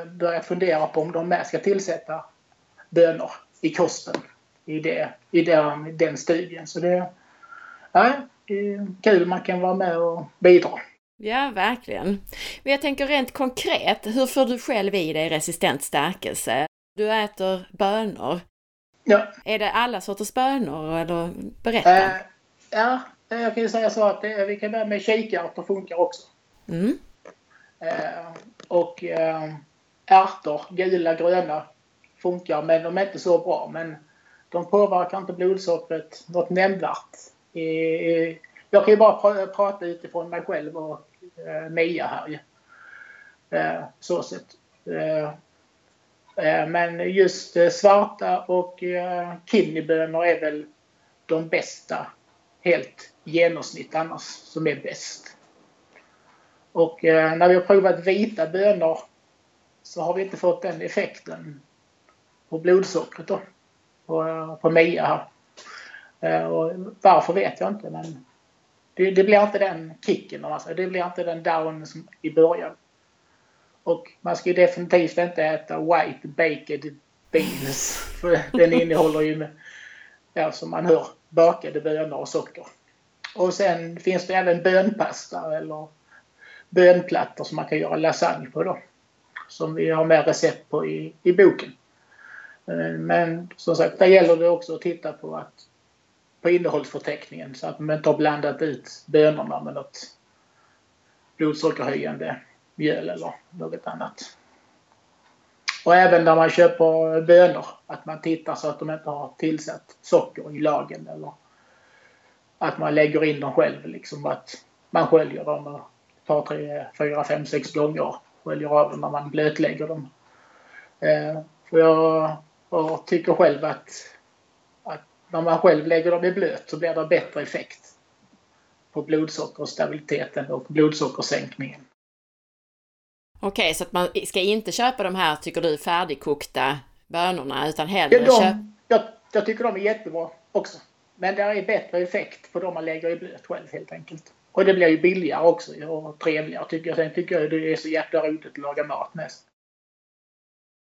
börjat fundera på om de med ska tillsätta bönor i kosten i, det, i den, den studien. Så det, ja, kul man kan vara med och bidra. Ja, verkligen. Men jag tänker rent konkret, hur får du själv i dig resistent stärkelse? Du äter bönor. Ja. Är det alla sorters bönor eller berätta? Äh, ja, jag kan ju säga så att det, vi kan börja med kikärtor funkar också. Mm. Äh, och eh, ärtor, gula, gröna, funkar men de är inte så bra. Men de påverkar inte blodsockret något nämnvärt. Jag kan ju bara prata utifrån mig själv och eh, Mia här eh, så sett. Eh, eh men just eh, svarta och eh, kidneybönor är väl de bästa helt genomsnitt annars som är bäst. Och eh, när vi har provat vita bönor så har vi inte fått den effekten på blodsockret då. På, eh, på Mia här. Eh, och varför vet jag inte men det, det, blir inte den kicken, alltså. det blir inte den down som i början. Och man ska ju definitivt inte äta white baked beans. För den innehåller ju, ja, som man hör, bakade bönor och socker. Och sen finns det även bönpasta eller bönplattor som man kan göra lasagne på då. Som vi har med recept på i, i boken. Eh, men som sagt, där gäller det också att titta på, att, på innehållsförteckningen så att man inte har blandat ut bönorna med något blodsockerhöjande mjöl eller något annat. Och även när man köper bönor, att man tittar så att de inte har tillsatt socker i lagen eller att man lägger in dem själv. Liksom att man sköljer dem ett par, tre, fyra, fem, sex gånger. Sköljer av dem när man blötlägger dem. Eh, för jag, jag, tycker själv att, att när man själv lägger dem i blöt så blir det bättre effekt på blodsockerstabiliteten och blodsockersänkningen. Okej, okay, så att man ska inte köpa de här, tycker du, färdigkokta bönorna utan hellre ja, köpa... Jag, jag tycker de är jättebra också. Men det är bättre effekt på de man lägger i blöt själv helt enkelt. Och det blir ju billigare också och trevligare tycker jag. Sen tycker jag det är så jäkla roligt att laga mat mest.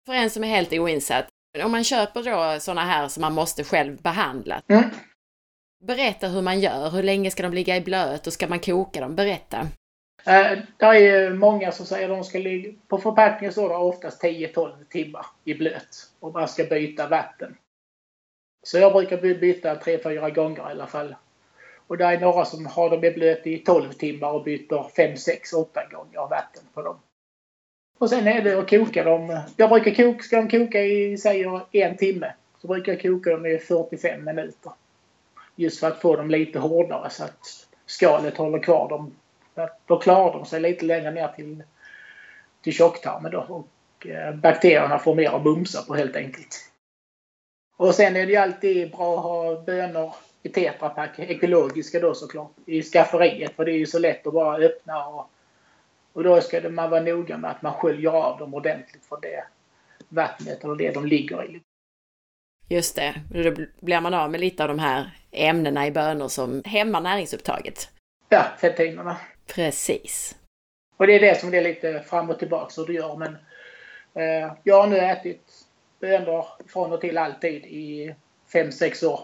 För en som är helt oinsatt, om man köper då sådana här som man måste själv behandla. Mm. Berätta hur man gör. Hur länge ska de ligga i blöt och ska man koka dem? Berätta. Eh, det är många som säger att de ska ligga... På förpackningen står det oftast 10-12 timmar i blöt och man ska byta vatten. Så jag brukar byta 3-4 gånger i alla fall. Och det är några som har dem i blöt i 12 timmar och byter 5, 6, 8 gånger vatten på dem. Och sen är det att koka dem. Jag brukar koka, ska de koka i, säger en timme, så brukar jag koka dem i 45 minuter. Just för att få dem lite hårdare så att skalet håller kvar dem då klarar de sig lite längre ner till, till tjocktarmen då och eh, bakterierna får mer att bumsa på helt enkelt. Och sen är det ju alltid bra att ha bönor i tetrapack, ekologiska då såklart, i skafferiet för det är ju så lätt att bara öppna och, och då ska man vara noga med att man sköljer av dem ordentligt från det vattnet eller det de ligger i. Just det, då blir man av med lite av de här ämnena i bönor som hämmar näringsupptaget. Ja, fettinerna. Precis. Och det är det som det är lite fram och tillbaka hur du gör. Men eh, jag har nu ätit bönor från och till alltid i 5-6 år.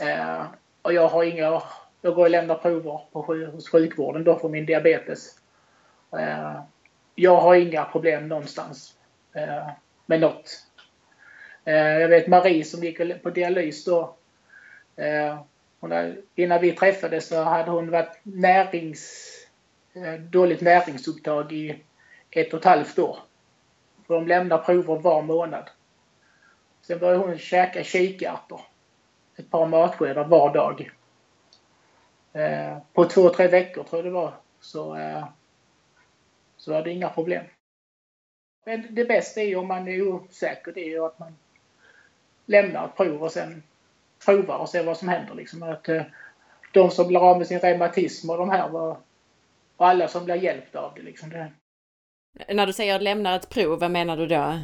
Eh, och jag har inga... Jag går och lämnar prover på, hos sjukvården då för min diabetes. Eh, jag har inga problem någonstans eh, med något. Eh, jag vet Marie som gick på dialys då. Eh, hon, innan vi träffades så hade hon varit närings, eh, dåligt näringsupptag i ett och ett halvt år. För de lämnar prover var månad. Sen började hon käka kikärtor. Ett par matskedar var dag. Eh, på två, tre veckor tror jag det var så, eh, så var det inga problem. Men det bästa är ju om man är osäker, det är ju att man lämnar ett prov och sen prova och se vad som händer. Liksom. Att, eh, de som blir av med sin reumatism och de här var, och alla som blir hjälpta av det. Liksom. det. När du säger att lämna ett prov, vad menar du då?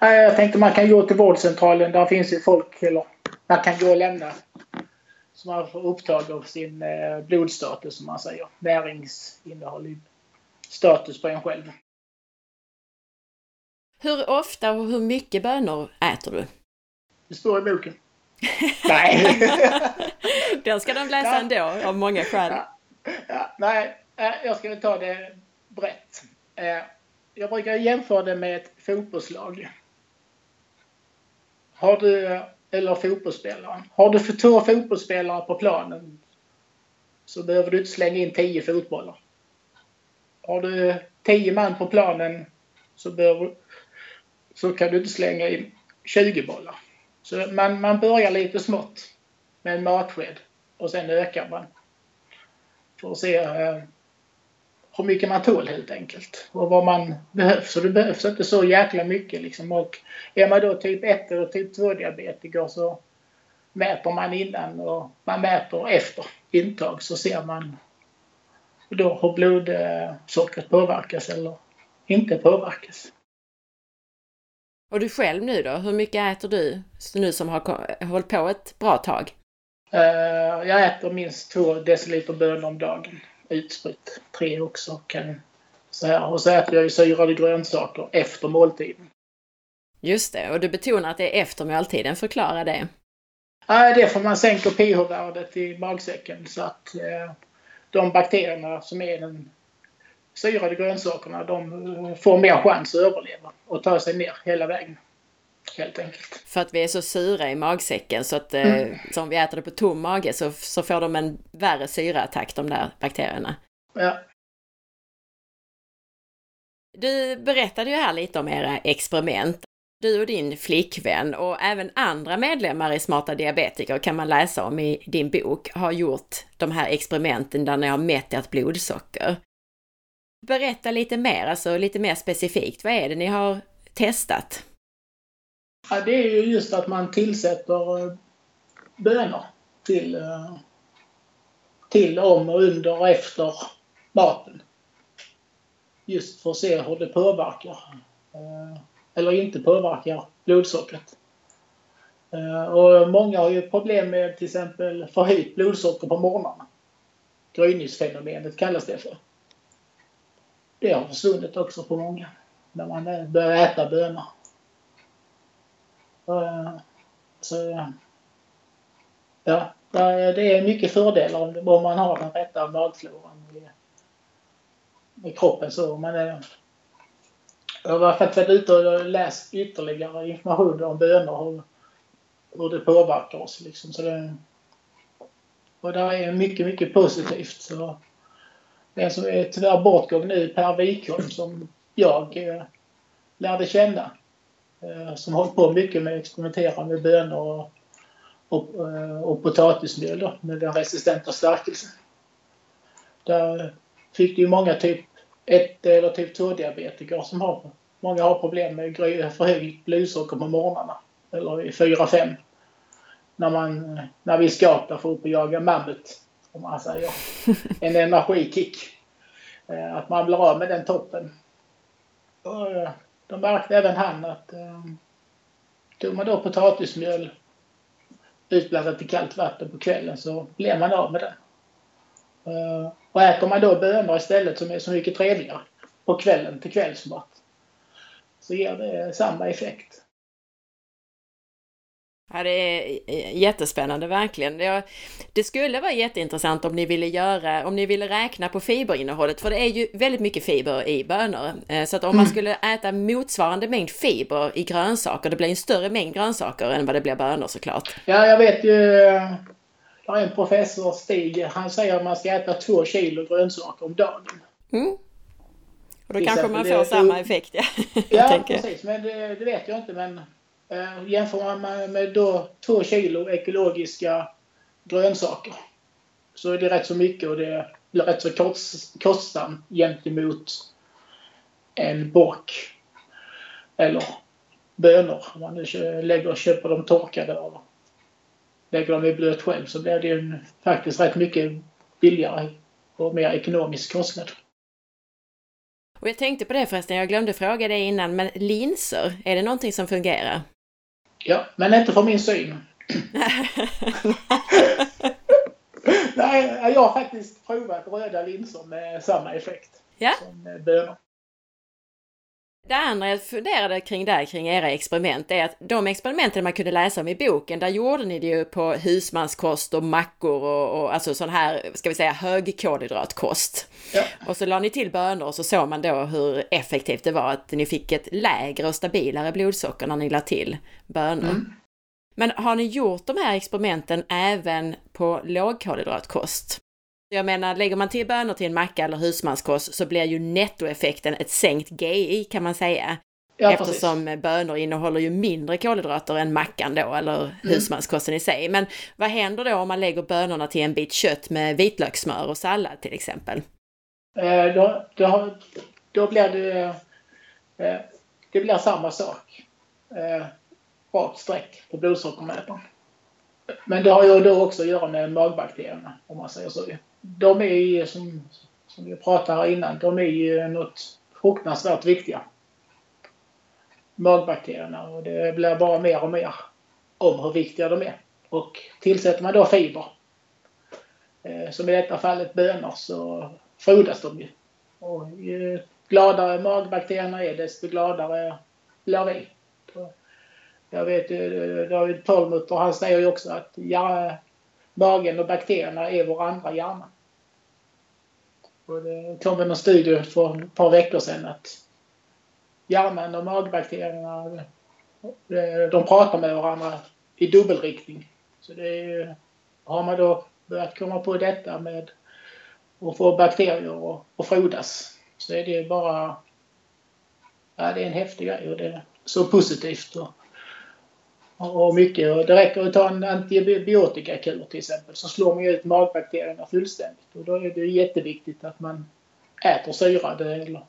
Jag tänkte man kan gå till vårdcentralen. Där finns ju folk, eller man kan gå och lämna som har upptag av sin eh, blodstatus som man säger. Näringsinnehåll status på en själv. Hur ofta och hur mycket bönor äter du? Det står i boken. [laughs] Nej. [laughs] Den ska de läsa ja. ändå, av många skäl. Ja. Ja. Nej, eh, jag ska ta det brett. Eh, jag brukar jämföra det med ett fotbollslag. Har du, eller fotbollsspelaren. Har du för två fotbollsspelare på planen så behöver du inte slänga in tio fotbollar. Har du tio man på planen så, behöver, så kan du inte slänga in 20 bollar. Så man, man börjar lite smått med en matsked och sen ökar man. För att se eh, hur mycket man tål helt enkelt. Och vad man behöver. Så det behövs inte så jäkla mycket liksom. Och är man då typ 1 eller typ 2 diabetiker så mäter man innan och man mäter efter intag så ser man då hur blodsockret påverkas eller inte påverkas. Och du själv nu då? Hur mycket äter du nu som har hållit på ett bra tag? Uh, jag äter minst två deciliter bönor om dagen. Utspritt. Tre också kan så här. Och så äter jag ju syrade grönsaker efter måltiden. Just det, och du betonar att det är efter måltiden. Förklara det. Nej, det är för man sänker pH-värdet i magsäcken så att uh, de bakterierna som är den syrade grönsakerna de får mer chans att överleva och ta sig ner hela vägen. Helt enkelt. För att vi är så sura i magsäcken så att eh, mm. så om vi äter det på tom mage så, så får de en värre syraattack de där bakterierna. Ja. Du berättade ju här lite om era experiment. Du och din flickvän och även andra medlemmar i Smarta Diabetiker kan man läsa om i din bok har gjort de här experimenten där ni har mätt ert blodsocker. Berätta lite mer, alltså lite mer specifikt. Vad är det ni har testat? Ja, det är ju just att man tillsätter eh, bönor till, eh, till om och under och efter maten. Just för att se hur det påverkar eh, eller inte påverkar blodsockret. Och många har ju problem med till exempel förhöjt blodsocker på morgnarna. Gryningsfenomenet kallas det för. Det har försvunnit också på många när man börjar äta bönor. Eh, så, ja, det är mycket fördelar om man har den rätta magfloran i kroppen. Så man är, eh, jag har faktiskt varit ute och läst ytterligare information om bönor och hur det påverkar oss. Liksom. Så det, och det är mycket, mycket positivt. Så den som är tyvärr bortgången nu, Per Wikholm, som jag eh, lärde känna. Eh, som hållit på mycket med att experimentera med bönor och, och, eh, och potatismjöl då, med den resistenta stärkelsen. Där fick du ju många typ 1 eller typ 2-diabetiker som har, många har problem med förhöjt blodsocker på morgnarna. Eller i 4-5. När, man, när vi ska där för upp och jaga mammut, om man säger. [laughs] En energikick. Eh, att man blir av med den toppen. De märkte även han att eh, tog man då potatismjöl utblandat i kallt vatten på kvällen så blev man av med det. Eh, och äter man då bönor istället som är så mycket trevligare på kvällen till kvällsmat så ger det samma effekt. Ja, det är eh, jättespännande verkligen. Det skulle vara jätteintressant om ni ville göra, om ni ville räkna på fiberinnehållet, för det är ju väldigt mycket fiber i bönor. Eh, så att om man mm. skulle äta motsvarande mängd fiber i grönsaker, det blir en större mängd grönsaker än vad det blir bönor såklart. Ja, jag vet ju, det är en professor, Stig, han säger att man ska äta två kilo grönsaker om dagen. Mm. Och då kanske man får det, samma effekt, ja. [laughs] Ja, precis, men det, det vet jag inte, men Eh, Eh, jämför man med, med då två kilo ekologiska grönsaker så är det rätt så mycket och det blir rätt så kost, kostsamt gentemot en bock eller bönor. Om man nu lägger och köper dem torkade eller lägger dem i blöt själv så blir det ju faktiskt rätt mycket billigare och mer ekonomisk kostnad. Och jag tänkte på det förresten, jag glömde fråga dig innan, men linser, är det någonting som fungerar? Ja, men inte för min syn. [laughs] Nej, jag har faktiskt provat röda linser med samma effekt ja. som bönor. Det andra jag funderade kring där, kring era experiment, är att de experimenten man kunde läsa om i boken, där gjorde ni det ju på husmanskost och mackor och, och alltså sån här, ska vi säga högkolhydratkost. Ja. Och så la ni till bönor och så såg man då hur effektivt det var att ni fick ett lägre och stabilare blodsocker när ni la till bönor. Mm. Men har ni gjort de här experimenten även på lågkolhydratkost? Jag menar, lägger man till bönor till en macka eller husmanskost så blir ju nettoeffekten ett sänkt GI kan man säga. Ja, Eftersom precis. bönor innehåller ju mindre kolhydrater än mackan då, eller mm. husmanskosten i sig. Men vad händer då om man lägger bönorna till en bit kött med vitlökssmör och sallad till exempel? Eh, då, då, då blir det, eh, det blir samma sak. Eh, rakt streck på blodsockermätaren. Men det har ju då också att göra med magbakterierna, om man säger så de är ju som, som vi pratade innan, de är ju något fruktansvärt viktiga. Magbakterierna och det blir bara mer och mer om hur viktiga de är. Och tillsätter man då fiber, eh, som i detta fallet bönor, så frodas de ju. Och ju gladare magbakterierna är desto gladare blir vi. Jag vet eh, David Perlmutter, han säger ju också att ja, magen och bakterierna är vår andra hjärna. Och det kom en studie för ett par veckor sedan att hjärnan och magbakterierna eh, de pratar med varandra i dubbelriktning. Så det är, har man då börjat komma på detta med att få bakterier att frodas så är det bara ja, det är en häftig grej och det är så positivt. Och, och mycket. Och det räcker att ta en antibiotikakur till exempel så slår man ut magbakterierna fullständigt. Och då är det jätteviktigt att man äter syrade eller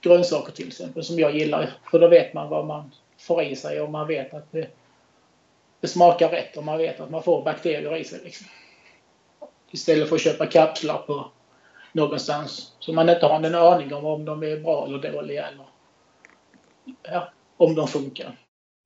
grönsaker till exempel som jag gillar. För då vet man vad man får i sig och man vet att det, det smakar rätt och man vet att man får bakterier i sig. Liksom. Istället för att köpa kapslar på någonstans som man inte har en aning om om de är bra eller dåliga eller ja, om de funkar.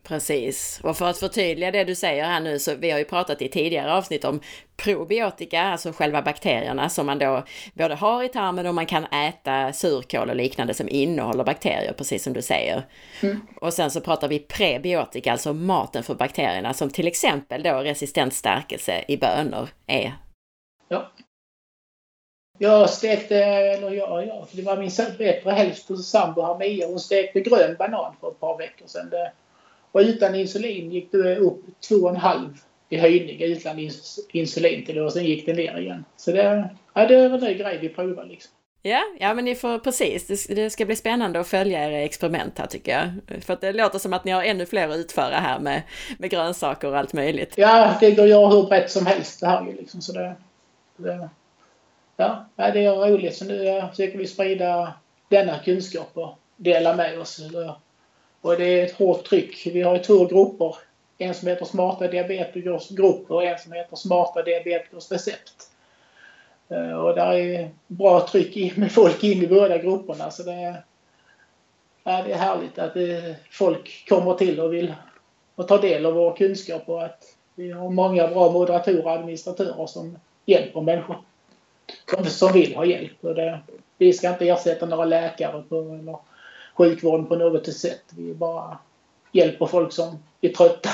Precis. Och för att förtydliga det du säger här nu så vi har ju pratat i tidigare avsnitt om probiotika, alltså själva bakterierna som man då både har i tarmen och man kan äta surkål och liknande som innehåller bakterier, precis som du säger. Mm. Och sen så pratar vi prebiotika, alltså maten för bakterierna som till exempel då resistent stärkelse i bönor är. Ja. Jag stekte, eller ja, ja, det var min bättre hälft hos sambo Mia. Hon stekte grön banan för ett par veckor sedan. Det, och utan insulin gick det upp 2,5 i höjning utan insulin till det och sen gick det ner igen. Så det, ja, det var en grej vi provade liksom. Ja, ja men ni får precis, det, ska bli spännande att följa era experiment här tycker jag. För att det låter som att ni har ännu fler att utföra här med, med grönsaker och allt möjligt. Ja, det går att göra hur brett som helst det här liksom. Så det, det, ja, det är roligt. Så nu försöker vi sprida denna kunskap och dela med oss. Och det är ett hårt tryck. Vi har två grupper. En som heter Smarta diabetikers grupp och en som heter Smarta diabetikers recept. Eh, och där är bra tryck med folk in i båda grupperna. Så det är, ja, det är härligt att det, folk kommer till och vill och ta del av vår kunskap och att vi har många bra moderatorer och administratörer som hjälper människor som vill ha hjälp. Och det, vi ska inte ersätta några läkare på, eller sjukvården på något sätt. Vi bara hjälper folk som är trötta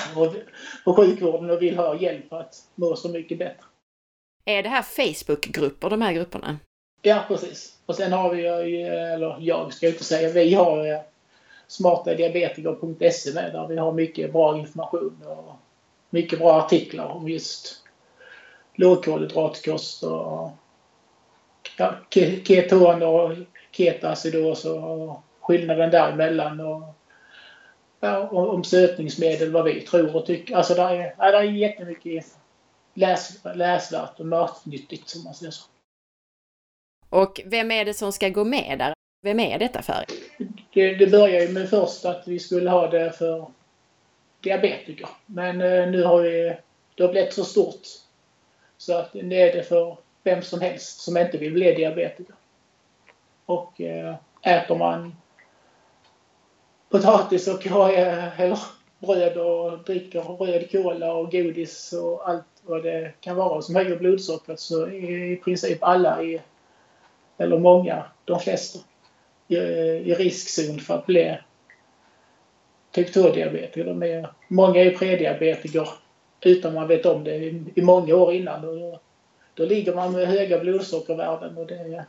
på sjukvården och vill ha hjälp för att må så mycket bättre. Är det här Facebookgrupper, de här grupperna? Ja, precis. Och sen har vi, eller jag ska inte säga, vi har smartadiabetiker.se med där vi har mycket bra information och mycket bra artiklar om just lågkolhydratkost och ja, keton och ketoacidos och skillnaden däremellan och ja, om sötningsmedel, vad vi tror och tycker. Alltså det är, ja, är jättemycket läs, läsvärt och matnyttigt som man säger så. Och vem är det som ska gå med där? Vem är detta för? Det, det började ju med först att vi skulle ha det för diabetiker. Men eh, nu har vi, det har blivit så stort så att nu är det för vem som helst som inte vill bli diabetiker. Och eh, äter man potatis och eh, eller bröd och dricker röd cola och godis och allt vad det kan vara som höjer blodsockret så är i princip alla, i, eller många, de flesta, i, eh, i riskzon för att bli typ 2-diabetiker. De är, många är prediabetiker utan man vet om det i, i många år innan. Då, då ligger man med höga blodsockervärden och det,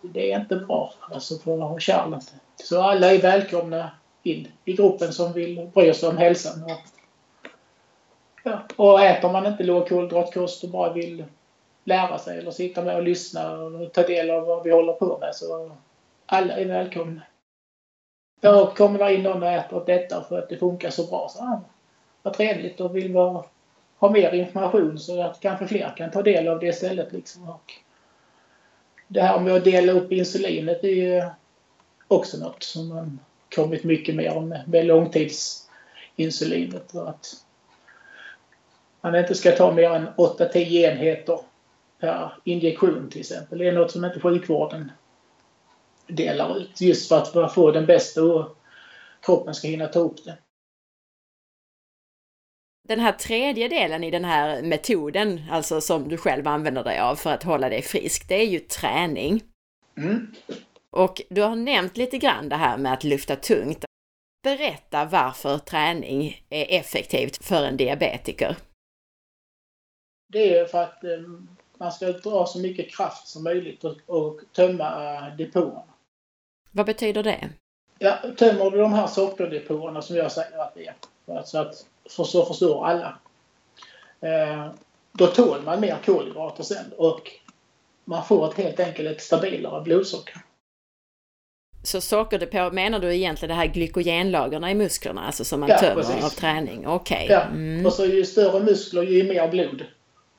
det är inte bra alltså för kärlen. Så alla är välkomna in i gruppen som vill bry sig om hälsan. Och, ja, och äter man inte lågkolhydratkost och bara vill lära sig eller sitta med och lyssna och ta del av vad vi håller på med så alla är välkomna. Ja, kommer det in någon och äter detta för att det funkar så bra så ja, vad trevligt och vill vara, ha mer information så att kanske fler kan ta del av det istället. Liksom. Och det här med att dela upp insulinet är ju också något som man kommit mycket mer om med långtidsinsulinet. Att man inte ska ta mer än 8-10 enheter per injektion till exempel. Det är något som inte sjukvården delar ut just för att man får den bästa och kroppen ska hinna ta upp det. Den här tredje delen i den här metoden, alltså som du själv använder dig av för att hålla dig frisk, det är ju träning. Mm. Och du har nämnt lite grann det här med att lyfta tungt. Berätta varför träning är effektivt för en diabetiker. Det är för att eh, man ska dra så mycket kraft som möjligt och, tömma äh, depåerna. Vad betyder det? Ja, tömmer du de här sockerdepåerna som jag säger att det är, så att så förstår alla. Eh, då tål man mer kolhydrater sen och man får ett, helt enkelt ett stabilare blodsocker. Så sockerdepå menar du egentligen det här glykogenlagren i musklerna, alltså som man ja, tömmer precis. av träning? Okej. Okay. Ja, mm. och så ju större muskler ju mer blod.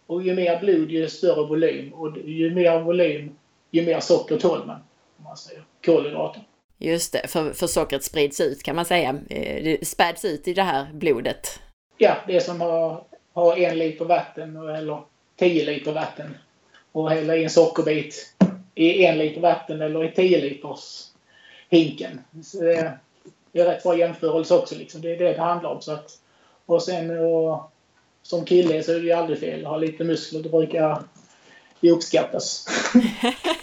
Och ju mer blod ju större volym och ju mer volym ju mer socker tål man. Om man säger kolhydrater. Just det, för, för sockret sprids ut kan man säga. Eh, det späds ut i det här blodet. Ja, det som har, har en liter vatten eller tio liter vatten och hälla i en sockerbit i en liter vatten eller i tio liters hinken. Så det, det är rätt bra jämförelse också. Liksom. Det är det det handlar om. Så att, och sen och, som kille så är det ju aldrig fel att ha lite muskler. Det brukar ju uppskattas. [laughs]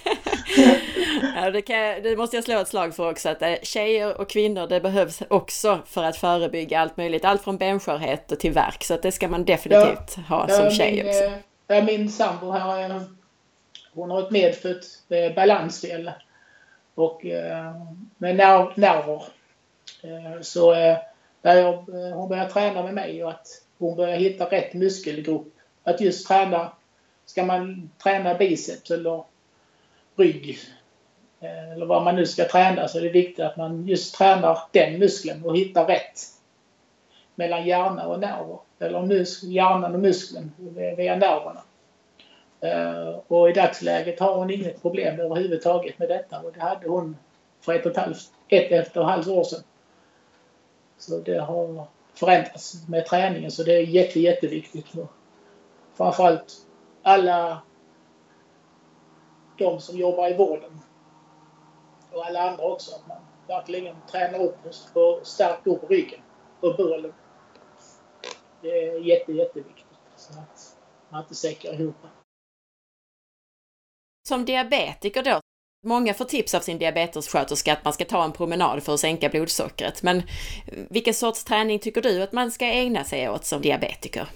[laughs] ja, det, kan, det, måste jag slå ett slag för också, att eh, tjejer och kvinnor det behövs också för att förebygga allt möjligt. Allt från benskörhet till värk, så att det ska man definitivt ja, ha som tjej min, också. Ja, min sambo här, hon har ett medfött eh, balansfel och eh, med nerv, nerver. Så där jag, hon började träna med mig och att hon började hitta rätt muskelgrupp. Att just träna, ska man träna biceps eller rygg eh, Eh, eller vad man nu ska träna så är det viktigt att man just tränar den muskeln och hittar rätt mellan hjärna och nerver. Eller mus hjärnan och muskeln via nerverna. Eh, och i dagsläget har hon inget problem överhuvudtaget med detta och det hade hon för ett och ett halvt, ett efter halvt år sedan. Så det har förändrats med träningen så det är jätte, jätteviktigt. Framförallt alla de som jobbar i vården och alla andra också. Att man verkligen tränar upp och stärker upp ryggen och bålen. Det är jätte, jätteviktigt. Så att man inte säckar ihop. Som diabetiker då, Många får tips av sin diabetessköterska att man ska ta en promenad för att sänka blodsockret. Men vilken sorts träning tycker du att man ska ägna sig åt som diabetiker?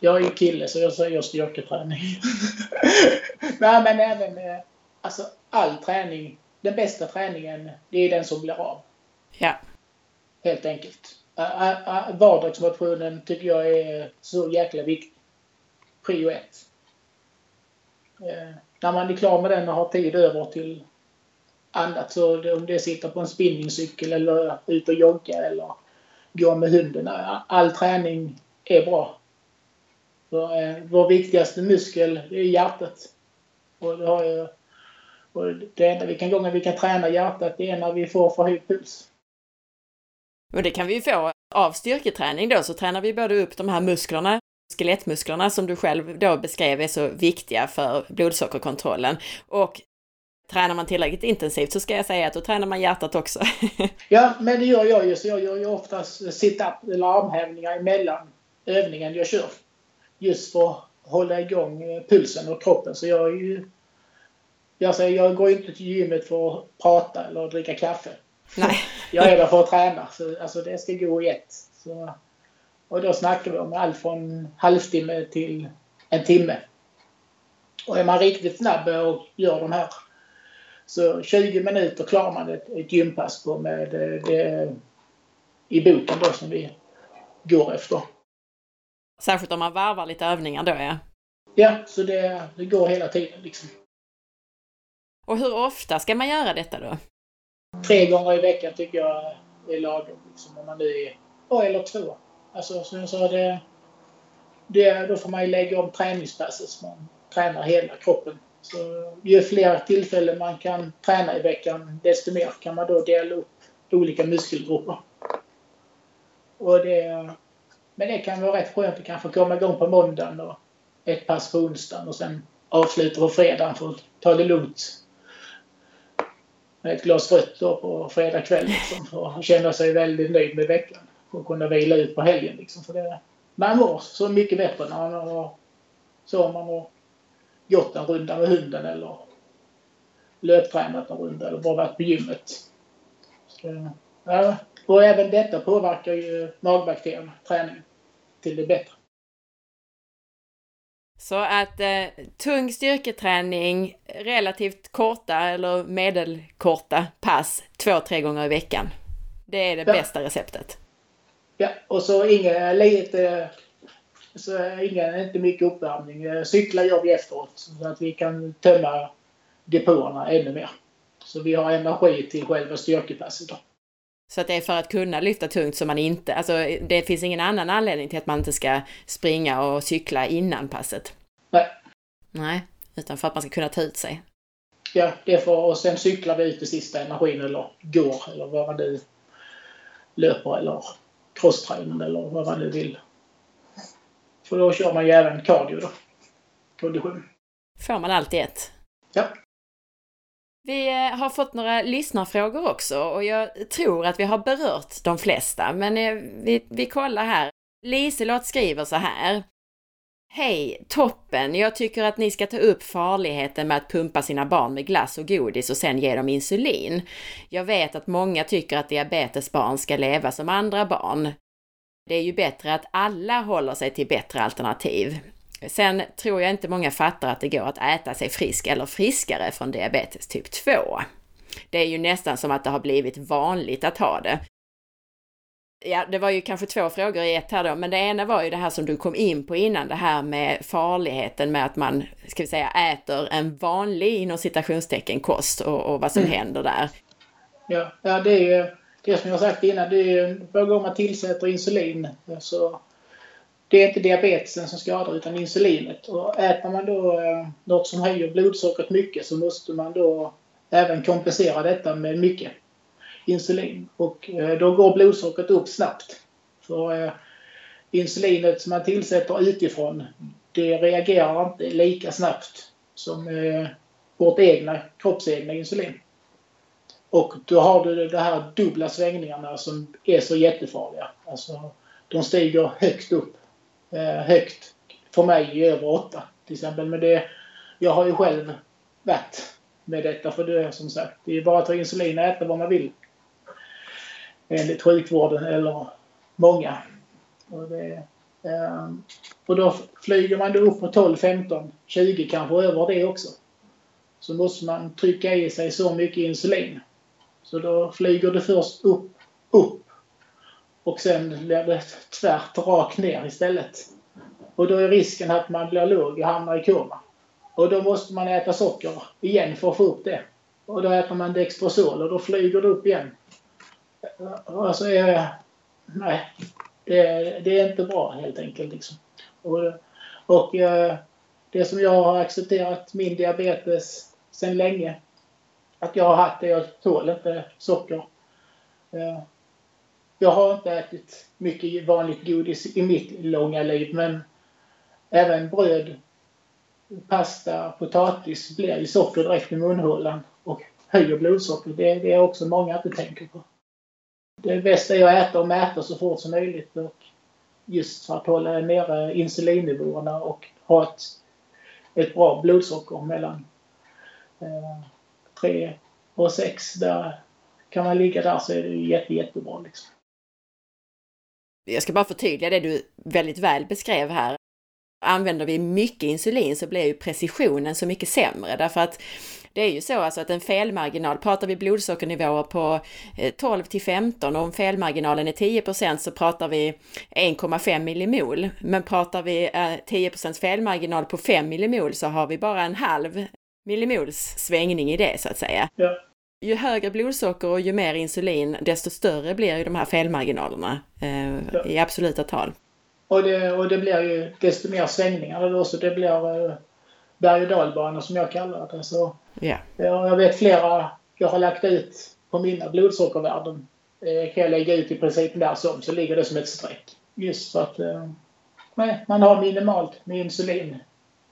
Jag är ju kille så jag säger styrketräning. [laughs] Nej men även eh, alltså all träning. Den bästa träningen det är den som blir av. Ja. Helt enkelt. Vardagsmotionen tycker jag är så jäkla viktig. Prio ett. När man är klar med den och har tid över till annat så om det sitter på en spinningcykel eller ut och jogga eller gå med hunden. All träning är bra. För, eh, vår viktigaste muskel är hjärtat. Och det, har ju, och det enda vi kan gången vi kan träna hjärtat det är när vi får för hög puls. Och det kan vi ju få av styrketräning då, så tränar vi både upp de här musklerna, skelettmusklerna som du själv då beskrev är så viktiga för blodsockerkontrollen. Och tränar man tillräckligt intensivt så ska jag säga att då tränar man hjärtat också. [laughs] ja, men det gör jag ju. Så jag gör ju oftast sit-up eller armhävningar emellan övningen jag kör just för att hålla igång pulsen och kroppen. Så jag är ju... Jag, säger, jag går inte till gymmet för att prata eller dricka kaffe. Nej. [laughs] jag är där för att träna. Så, alltså det ska gå i ett. Så, och då snackar vi om allt från halvtimme till en timme. Och är man riktigt snabb och gör de här så 20 minuter klarar man ett, ett gympass på med det, det, i boken då som vi går efter. Särskilt om man varvar lite övningar då ja. Ja, så det, det går hela tiden liksom. Och hur ofta ska man göra detta då? Tre gånger i veckan tycker jag är lagom. Liksom, om man nu är, eller två. Alltså som jag sa, det, det, då får man ju lägga om träningspasset så man tränar hela kroppen. Så ju fler tillfällen man kan träna i veckan, desto mer kan man då dela upp olika muskelgrupper. Och det, men det kan vara rätt skönt att kanske komma igång på måndagen och ett pass på onsdagen och sen avsluta på fredagen för att ta det lugnt. Med ett glas rött då på fredag kväll liksom, och känna sig väldigt nöjd med veckan. och kunna vila ut på helgen liksom. För det, man mår så mycket bättre när man har, så man har gått en runda med hunden eller löptränat en runda eller bara varit på gymmet. Så, ja, och även detta påverkar ju magbakterierna, träningen, till det bättre. Så att eh, tung styrketräning, relativt korta eller medelkorta pass två, tre gånger i veckan. Det är det ja. bästa receptet. Ja, och så inga lite, så inga, inte mycket uppvärmning. Cykla gör vi efteråt så att vi kan tömma depåerna ännu mer. Så vi har energi till själva styrkepasset. Då. Så att det är för att kunna lyfta tungt som man inte, alltså det finns ingen annan anledning till att man inte ska springa och cykla innan passet? Nej. Nej, utan för att man ska kunna ta ut sig. Ja, det är för och sen cyklar vi ut i sista energin eller går eller vad man nu löper eller crosstrainer eller vad man nu vill. För då kör man ju även cardio då. Kondition. Får man allt i ett? Ja. Vi eh, har fått några lyssnarfrågor också och jag tror att vi har berört de flesta, men eh, vi, vi kollar här. Liselott skriver så här. Hej! Toppen! Jag tycker att ni ska ta upp farligheten med att pumpa sina barn med glass och godis och sen ge dem insulin. Jag vet att många tycker att diabetesbarn ska leva som andra barn. Det är ju bättre att alla håller sig till bättre alternativ. Sen tror jag inte många fattar att det går att äta sig frisk eller friskare från diabetes typ 2. Det är ju nästan som att det har blivit vanligt att ha det. Ja, det var ju kanske två frågor i ett här då, men det ena var ju det här som du kom in på innan, det här med farligheten med att man, ska vi säga, äter en vanlig inom citationstecken kost och, och vad som mm. händer där. Ja, ja, det är ju det som jag sagt innan, det är ju varje gång man tillsätter insulin så det är inte diabetesen som skadar utan insulinet. Och äter man då eh, något som höjer blodsockret mycket så måste man då även kompensera detta med mycket insulin. Och eh, då går blodsockret upp snabbt. För eh, insulinet som man tillsätter utifrån det reagerar inte lika snabbt som vårt egna kroppsegna insulin. Och då har du de här dubbla svängningarna som är så jättefarliga. Alltså, de stiger högt upp Eh, högt för mig i över 8 till exempel. Men det, jag har ju själv varit med detta för det är som sagt, det är bara att ta insulin och äta vad man vill. Enligt sjukvården eller många. Och, det, eh, och då flyger man då upp på 12, 15, 20 kanske över det också. Så måste man trycka i sig så mycket insulin. Så då flyger det först upp, upp och sen blir det tvärt rakt ner istället. Och då är risken att man blir låg och hamnar i koma. Och då måste man äta socker igen för att få upp det. Och då äter man Dextrosol och då flyger det upp igen. Alltså, eh, nej. Det, det, är inte bra helt enkelt. Liksom. Och, och eh, det som jag har accepterat min diabetes sedan länge. Att jag har haft det, jag tål inte socker. Eh, jag har inte ätit mycket vanligt godis i mitt långa liv men även bröd, pasta, potatis blir ju socker direkt i munhålan och höjer blodsocker. Det, det är också många inte tänker på. Det bästa är att äta och mäta så fort som möjligt och just för att hålla nere insulinnivåerna och ha ett, ett bra blodsocker mellan eh, 3 och 6. Där kan man ligga där så är det jätte, jättebra. Liksom jag ska bara förtydliga det du väldigt väl beskrev här. Använder vi mycket insulin så blir ju precisionen så mycket sämre därför att det är ju så alltså att en felmarginal, pratar vi blodsockernivåer på eh, 12 till 15 och om felmarginalen är 10% så pratar vi 1,5 millimol. Men pratar vi eh, 10 felmarginal på 5 millimol så har vi bara en halv millimols svängning i det så att säga. Ja ju högre blodsocker och ju mer insulin, desto större blir ju de här felmarginalerna eh, ja. i absoluta tal. Och det, och det blir ju desto mer svängningar då, så det blir eh, berg och dalbanor som jag kallar det. Så, ja. Jag vet flera jag har lagt ut på mina blodsockervärden. Eh, kan jag lägga ut i princip där som, så ligger det som ett streck. Just för att eh, man har minimalt med insulin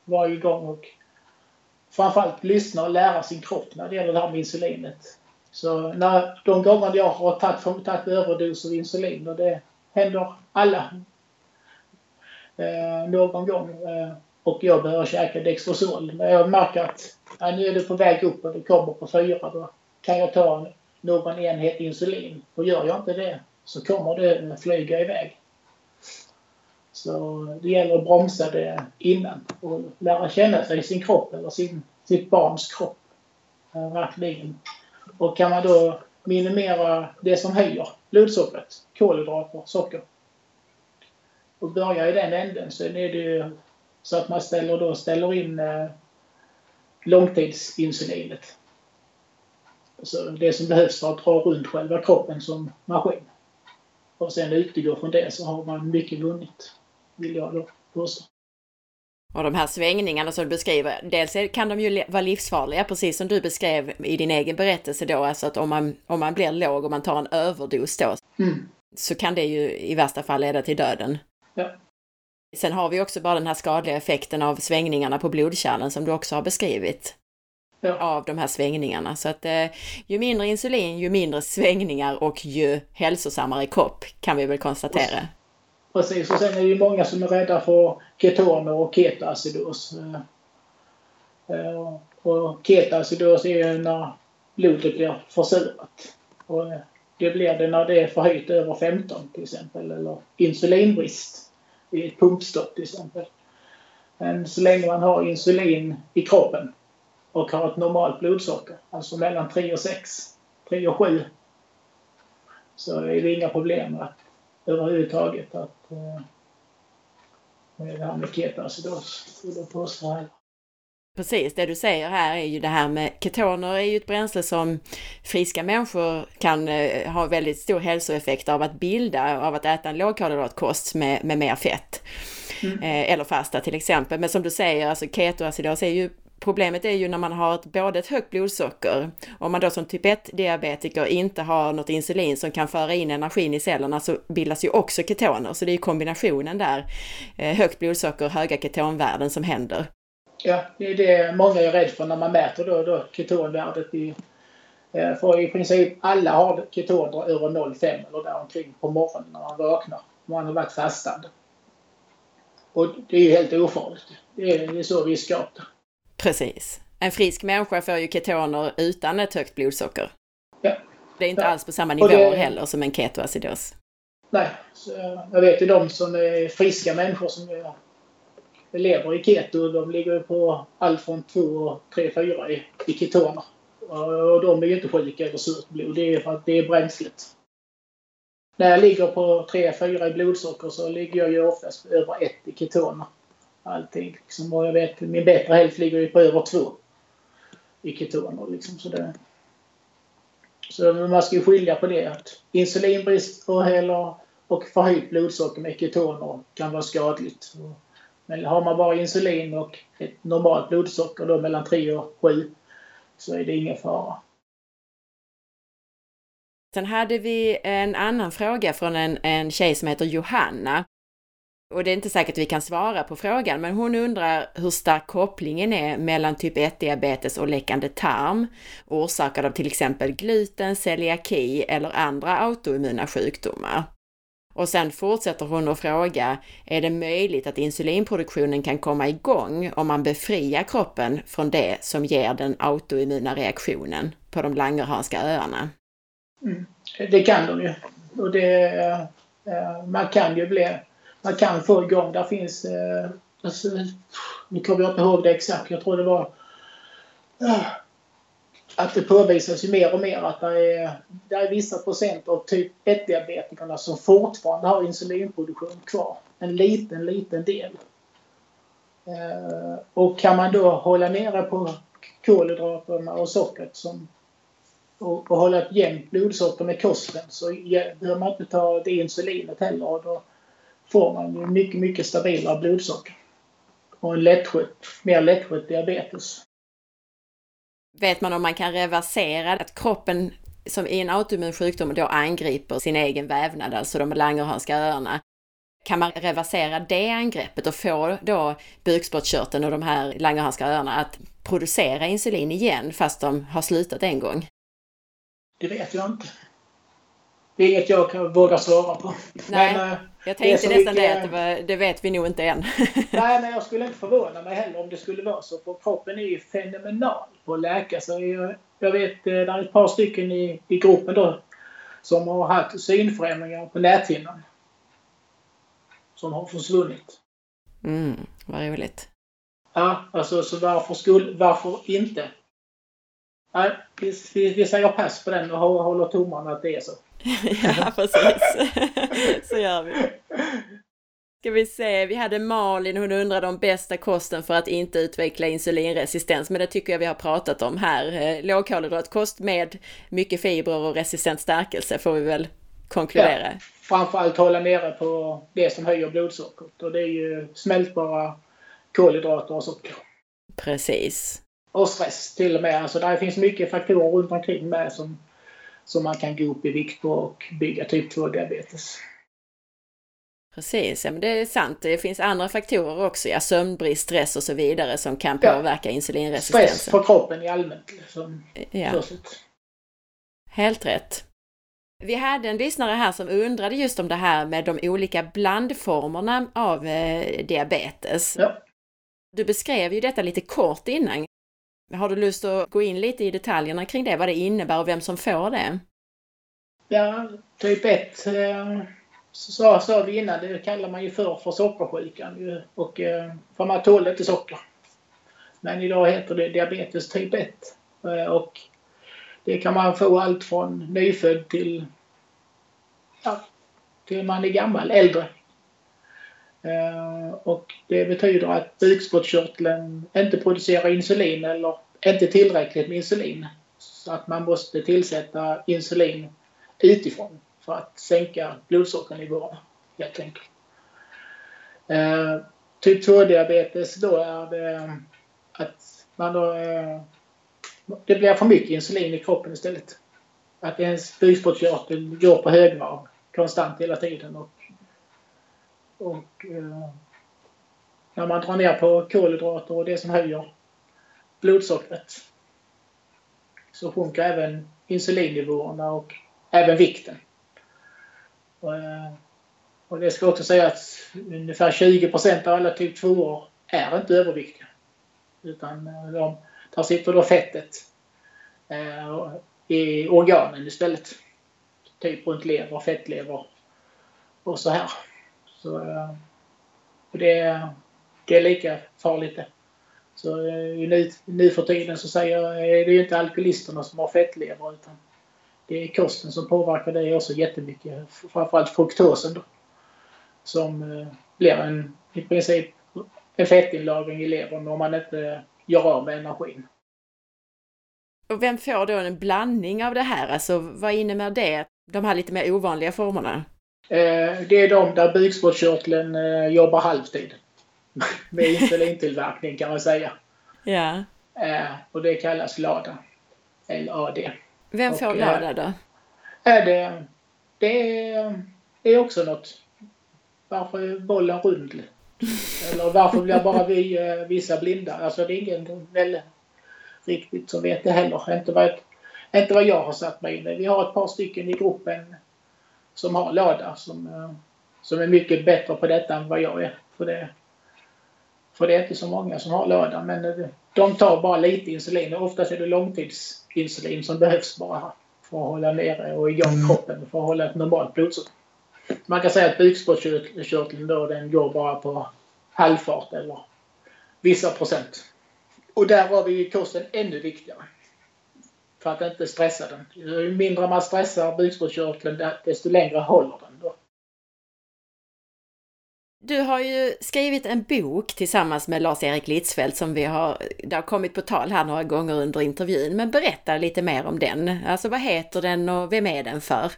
varje gång och framförallt lyssna och lära sin kropp när det gäller det här med insulinet. Så när, de gånger jag har tagit, tagit överdos av insulin, och det händer alla eh, någon gång, eh, och jag behöver käka Dextrosol. När jag märker att ja, nu är det på väg upp och det kommer på fyra, då kan jag ta någon enhet insulin. Och gör jag inte det så kommer det flyga iväg. Så det gäller att bromsa det innan och lära känna sig sin kropp eller sin, sitt barns kropp. Eh, verkligen. Och kan man då minimera det som höjer blodsockret, kolhydrater, socker, och börja i den änden så är det ju så att man ställer, då ställer in eh, långtidsinsulinet. Så det som behövs för att dra runt själva kroppen som maskin. Och sen utgår från det så har man mycket vunnit, vill jag då påstå. Och de här svängningarna som du beskriver, dels kan de ju vara livsfarliga, precis som du beskrev i din egen berättelse då, alltså att om man, om man blir låg och man tar en överdos då, mm. så kan det ju i värsta fall leda till döden. Ja. Sen har vi också bara den här skadliga effekten av svängningarna på blodkärlen som du också har beskrivit. Ja. Av de här svängningarna. Så att eh, ju mindre insulin, ju mindre svängningar och ju hälsosammare kropp kan vi väl konstatera. Precis, och sen är det ju många som är rädda för ketoner och ketoacidos. Eh, eh, och ketoacidos är ju när blodet blir försurat. Och det blir det när det är förhöjt över 15 till exempel, eller insulinbrist i ett pumpstopp till exempel. Men så länge man har insulin i kroppen och har ett normalt blodsocker, alltså mellan 3 och 6, 3 och 7, så är det inga problem att, överhuvudtaget att eh, det här med ketoacidos, skulle påstå Precis, det du säger här är ju det här med ketoner är ju ett bränsle som friska människor kan eh, ha väldigt stor hälsoeffekt av att bilda, av att äta en lågkolhydratkost med, med mer fett. Mm. Eh, eller fasta till exempel. Men som du säger, alltså ketoacidos är ju Problemet är ju när man har ett, både ett högt blodsocker, om man då som typ 1-diabetiker inte har något insulin som kan föra in energin i cellerna så bildas ju också ketoner. Så det är kombinationen där, eh, högt blodsocker och höga ketonvärden som händer. Ja, det är det många är rädda för när man mäter då, då ketonvärdet. I, eh, för i princip alla har ketoner över 0,5 eller däromkring på morgonen när man vaknar. Man har varit fastande. Och det är ju helt ofarligt. Det är, det är så vi är skapta. Precis. En frisk människa får ju ketoner utan ett högt blodsocker. Ja. Det är inte ja. alls på samma nivåer det... heller som en ketoacidos. Nej, jag vet ju de som är friska människor som är lever i keto, de ligger på allt från 2, 3, 4 i, i ketoner. Och de är ju inte sjuka över surt blod, det är för att det är bränslet. När jag ligger på 3-4 i blodsocker så ligger jag ju oftast över 1 i ketoner. Alltid. Liksom. Och jag vet, min bättre hälft ligger ju på över två i ketoner. Liksom. Så, det, så man ska ju skilja på det. Att insulinbrist och, eller, och förhöjt blodsocker med ketoner kan vara skadligt. Men har man bara insulin och ett normalt blodsocker då mellan 3 och 7 så är det ingen fara. Sen hade vi en annan fråga från en, en tjej som heter Johanna. Och det är inte säkert vi kan svara på frågan, men hon undrar hur stark kopplingen är mellan typ 1-diabetes och läckande tarm, orsakad av till exempel gluten, celiaki eller andra autoimmuna sjukdomar. Och sen fortsätter hon att fråga, är det möjligt att insulinproduktionen kan komma igång om man befriar kroppen från det som ger den autoimmuna reaktionen på de Langerhanska öarna? Mm. Det kan de ju. Och det, eh, man kan ju bli, man kan få igång, där finns, eh, alltså, nu kommer jag inte ihåg det exakt, jag tror det var eh, att det påvisas ju mer och mer att det är, det är vissa procent av typ 1-diabetikerna som fortfarande har insulinproduktion kvar. En liten, liten del. Eh, och kan man då hålla nere på kolhydraterna och sockret som, och, och hålla ett jämnt blodsocker med kosten så behöver man inte ta det insulinet heller. Och då får man mycket, mycket stabilare blodsocker. Och en lättskött, mer lättskött diabetes. Vet man om man kan reversera att kroppen som i en autoimmun sjukdom då angriper sin egen vävnad, alltså de Langerhanska öarna. Kan man reversera det angreppet och få då bukspottkörteln och de här Langerhanska öarna att producera insulin igen fast de har slutat en gång? Det vet jag inte. Det är inget jag kan våga svara på. Nej, men, eh, jag tänkte det nästan mycket... det, att det, var, det vet vi nog inte än. [laughs] nej, men jag skulle inte förvåna mig heller om det skulle vara så. För kroppen är ju fenomenal på att läka sig. Jag, jag vet, eh, det är ett par stycken i, i gruppen då som har haft synförändringar på näthinnan. som har försvunnit. Mm, vad roligt. Ja, alltså så varför skulle, varför inte? Nej, vi, vi, vi säger pass på den och håller tummarna att det är så. [laughs] ja, precis. [laughs] så gör vi. Ska vi se, vi hade Malin, hon undrade om bästa kosten för att inte utveckla insulinresistens, men det tycker jag vi har pratat om här. Eh, lågkolhydratkost med mycket fibrer och resistent stärkelse får vi väl konkludera. Ja, framförallt hålla nere på det som höjer blodsockret och det är ju smältbara kolhydrater och socker. Precis. Och stress till och med. Alltså där finns mycket faktorer runt omkring med som, som man kan gå upp i vikt på och bygga typ 2-diabetes. Precis, ja men det är sant. Det finns andra faktorer också, ja sömnbrist, stress och så vidare som kan påverka ja. insulinresistensen. Stress på kroppen i allmänt. Liksom, ja. Helt rätt. Vi hade en lyssnare här som undrade just om det här med de olika blandformerna av eh, diabetes. Ja. Du beskrev ju detta lite kort innan. Har du lust att gå in lite i detaljerna kring det, vad det innebär och vem som får det? Ja, typ 1 eh, så sa vi innan, det kallar man ju för för sockersjukan och eh, för man tål inte socker. Men idag heter det diabetes typ 1 eh, och det kan man få allt från nyfödd till, ja, till man är gammal, äldre. Eh, och det betyder att bukspottkörteln inte producerar insulin eller inte tillräckligt med insulin. Så att man måste tillsätta insulin utifrån för att sänka blodsockernivåerna helt enkelt. Eh, typ 2-diabetes då är det att man då, eh, det blir för mycket insulin i kroppen istället. Att ens bukspottkörtel går på högvarv konstant hela tiden och, och eh, när man drar ner på kolhydrater och det som höjer blodsockret så sjunker även insulinnivåerna och även vikten. Och, eh, och det ska också sägas att ungefär 20 procent av alla typ 2 år är inte överviktiga. Utan eh, de, där sitter då fettet eh, i organen istället. Typ runt lever, fettlever och så här. Så, eh, det, det är lika farligt det. Så eh, nu, nu för tiden så säger, är det ju inte alkoholisterna som har fettlever utan det är kosten som påverkar det också jättemycket. Framförallt fruktosen då. Som eh, blir en, i princip en fettinlagring i levern om man inte gör av med energin. Och vem får då en blandning av det här? Alltså vad innebär det? De här lite mer ovanliga formerna? Eh, det är de där bukspottkörteln eh, jobbar halvtid. med insulintillverkning kan man säga. Ja. och det kallas LADA. LAD. Vem får lördag eh, då? Är det, det är också något. Varför är bollen rund? Eller varför blir bara vi eh, vissa blinda? Alltså det är ingen väl riktigt som vet det heller. Inte vad, inte vad jag har satt mig in i. Vi har ett par stycken i gruppen som har lada som, eh, som är mycket bättre på detta än vad jag är. För det, för det är inte så många som har lada men de tar bara lite insulin. Oftast är det långtids insulin som behövs bara för att hålla nere och igång mm. kroppen för att hålla ett normalt blodsocker. Man kan säga att bukspottkörteln då den går bara på halvfart eller vissa procent. Och där har vi kosten ännu viktigare. För att inte stressa den. Ju mindre man stressar bukspottkörteln desto längre håller den. Då. Du har ju skrivit en bok tillsammans med Lars-Erik Litzfeldt som vi har, det har kommit på tal här några gånger under intervjun, men berätta lite mer om den. Alltså vad heter den och vem är den för?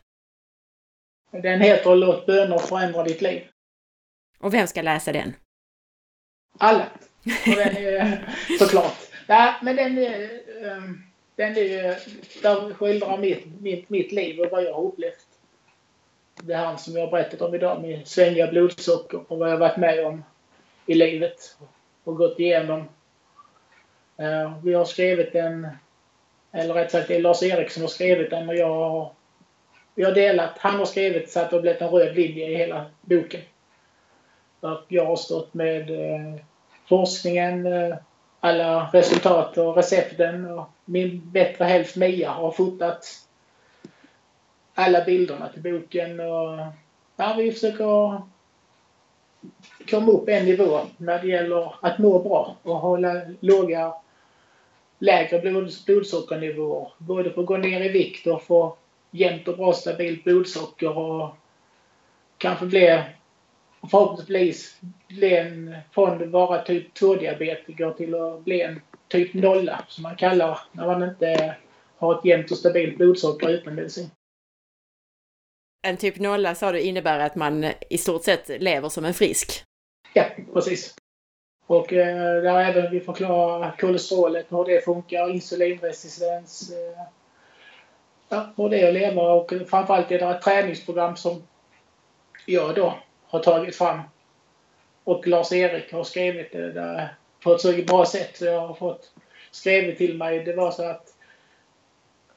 Den heter Låt bönor förändra ditt liv. Och vem ska läsa den? Alla. Och den är, [laughs] såklart. Ja, men den är, ehm, den är, där skildrar mitt, mitt, mitt liv och vad jag har upplevt det här som jag har berättat om idag med svängiga blodsocker och vad jag varit med om i livet och gått igenom. Uh, vi har skrivit en, eller rätt sagt det är Lars Eriksson har skrivit den och jag har, vi har delat, han har skrivit så att det har blivit en röd linje i hela boken. Jag har stått med uh, forskningen, uh, alla resultat och recepten och min bättre hälft Mia har fotat alla bilderna till boken och ja, vi försöker komma upp en nivå när det gäller att må bra och hålla låga, lägre blod, blodsockernivåer. Både för att gå ner i vikt och få jämnt och bra stabilt blodsocker och kanske bli förhoppningsvis bli en, från att vara typ 2-diabetiker till att bli en typ nolla som man kallar när man inte har ett jämnt och stabilt blodsocker utan medicin. En typ nolla sa du innebär att man i stort sett lever som en frisk? Ja, precis. Och eh, där även vi förklarar kolesterolet, hur det funkar, insulinresistens, eh, ja, hur det är att leva och framförallt är det ett träningsprogram som jag då har tagit fram och Lars-Erik har skrivit det där på ett så bra sätt så jag har fått skrivit till mig. Det var så att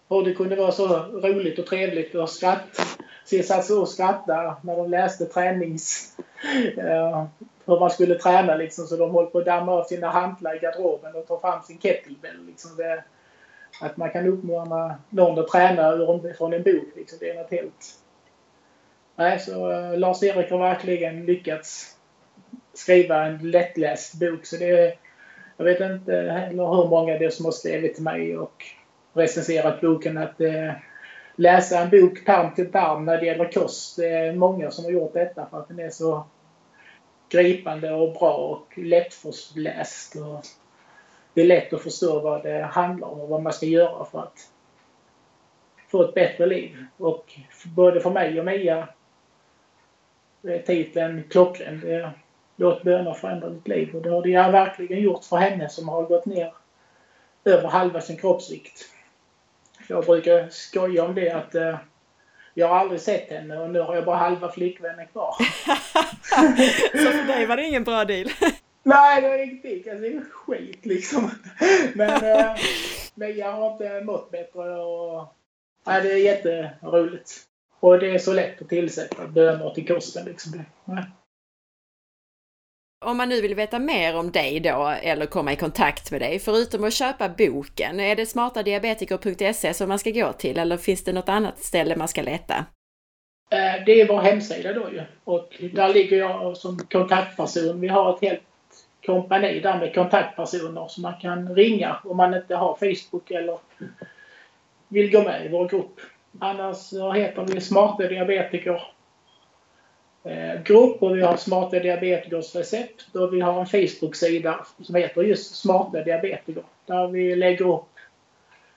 hur det kunde vara så roligt och trevligt och skratt... Så jag satt så och skrattade när de läste tränings... Uh, hur man skulle träna liksom. Så de höll på att damma av sina hantlar i garderoben och ta fram sin kettlebell. Liksom det, att man kan uppmana någon att träna från en bok. Liksom. Det är något helt... Nej, så uh, Lars-Erik har verkligen lyckats skriva en lättläst bok. Så det är, jag vet inte heller hur många det är som har skrivit till mig och recenserat boken. Att eh, läsa en bok tarm till tarm när det gäller kost. Det är många som har gjort detta för att den är så gripande och bra och lättläst. Och det är lätt att förstå vad det handlar om och vad man ska göra för att få ett bättre liv. Och både för mig och Mia titeln klockren. Låt böner förändra ditt liv. Och det har det verkligen gjort för henne som har gått ner över halva sin kroppsvikt. Jag brukar skoja om det att eh, jag har aldrig sett henne och nu har jag bara halva flickvännen kvar. [laughs] Så för dig var det ingen bra deal? Nej, det var ingenting. Alltså, det är skit liksom. Men eh, [laughs] Mia har inte mått bättre och nej, det är jätteroligt. Och det är så lätt att tillsätta bönor till kosten liksom. Nej. Om man nu vill veta mer om dig då, eller komma i kontakt med dig, förutom att köpa boken, är det smartadiabetiker.se som man ska gå till eller finns det något annat ställe man ska leta? Eh, det är vår hemsida då ju. Och där ligger jag som kontaktperson. Vi har ett helt kompani där med kontaktpersoner som man kan ringa om man inte har Facebook eller vill gå med i vår grupp. Annars heter vi Smarta Diabetiker eh, grupp och vi har Smarta Diabetikers recept och vi har en Facebook-sida som heter just Smarta Diabetiker där vi lägger upp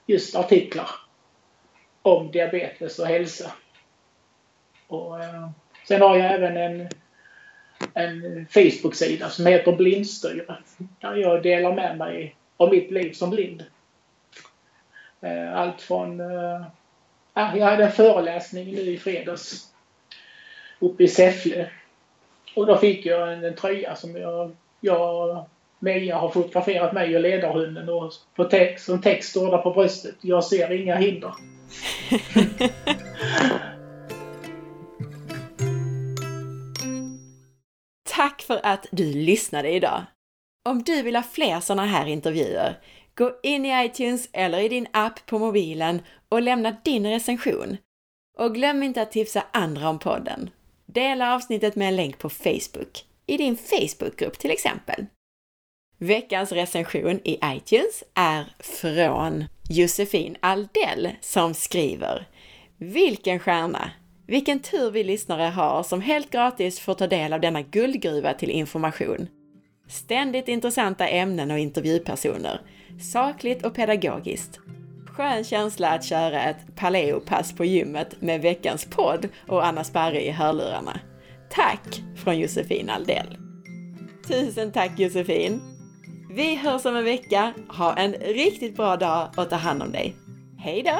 just artiklar om diabetes och hälsa. Och, eh, sen har jag även en, en Facebook-sida som heter Blindstyre där jag delar med mig av mitt liv som blind. Eh, allt från... Eh, Ah, jag hade en föreläsning nu i fredags uppe i Säffle. Och då fick jag en, en tröja som jag, jag Meja har fotograferat mig och ledarhunden och på text, som text står där på bröstet. Jag ser inga hinder. [laughs] Tack för att du lyssnade idag! Om du vill ha fler sådana här intervjuer, gå in i iTunes eller i din app på mobilen och lämna din recension. Och glöm inte att tipsa andra om podden. Dela avsnittet med en länk på Facebook, i din Facebookgrupp till exempel. Veckans recension i iTunes är från Josefin Aldell som skriver Vilken stjärna! Vilken tur vi lyssnare har som helt gratis får ta del av denna guldgruva till information. Ständigt intressanta ämnen och intervjupersoner. Sakligt och pedagogiskt. Skön känsla att köra ett paleopass på gymmet med veckans podd och Anna Sparre i hörlurarna. Tack från Josefin Aldell. Tusen tack Josefin! Vi hörs om en vecka. Ha en riktigt bra dag och ta hand om dig. Hej då!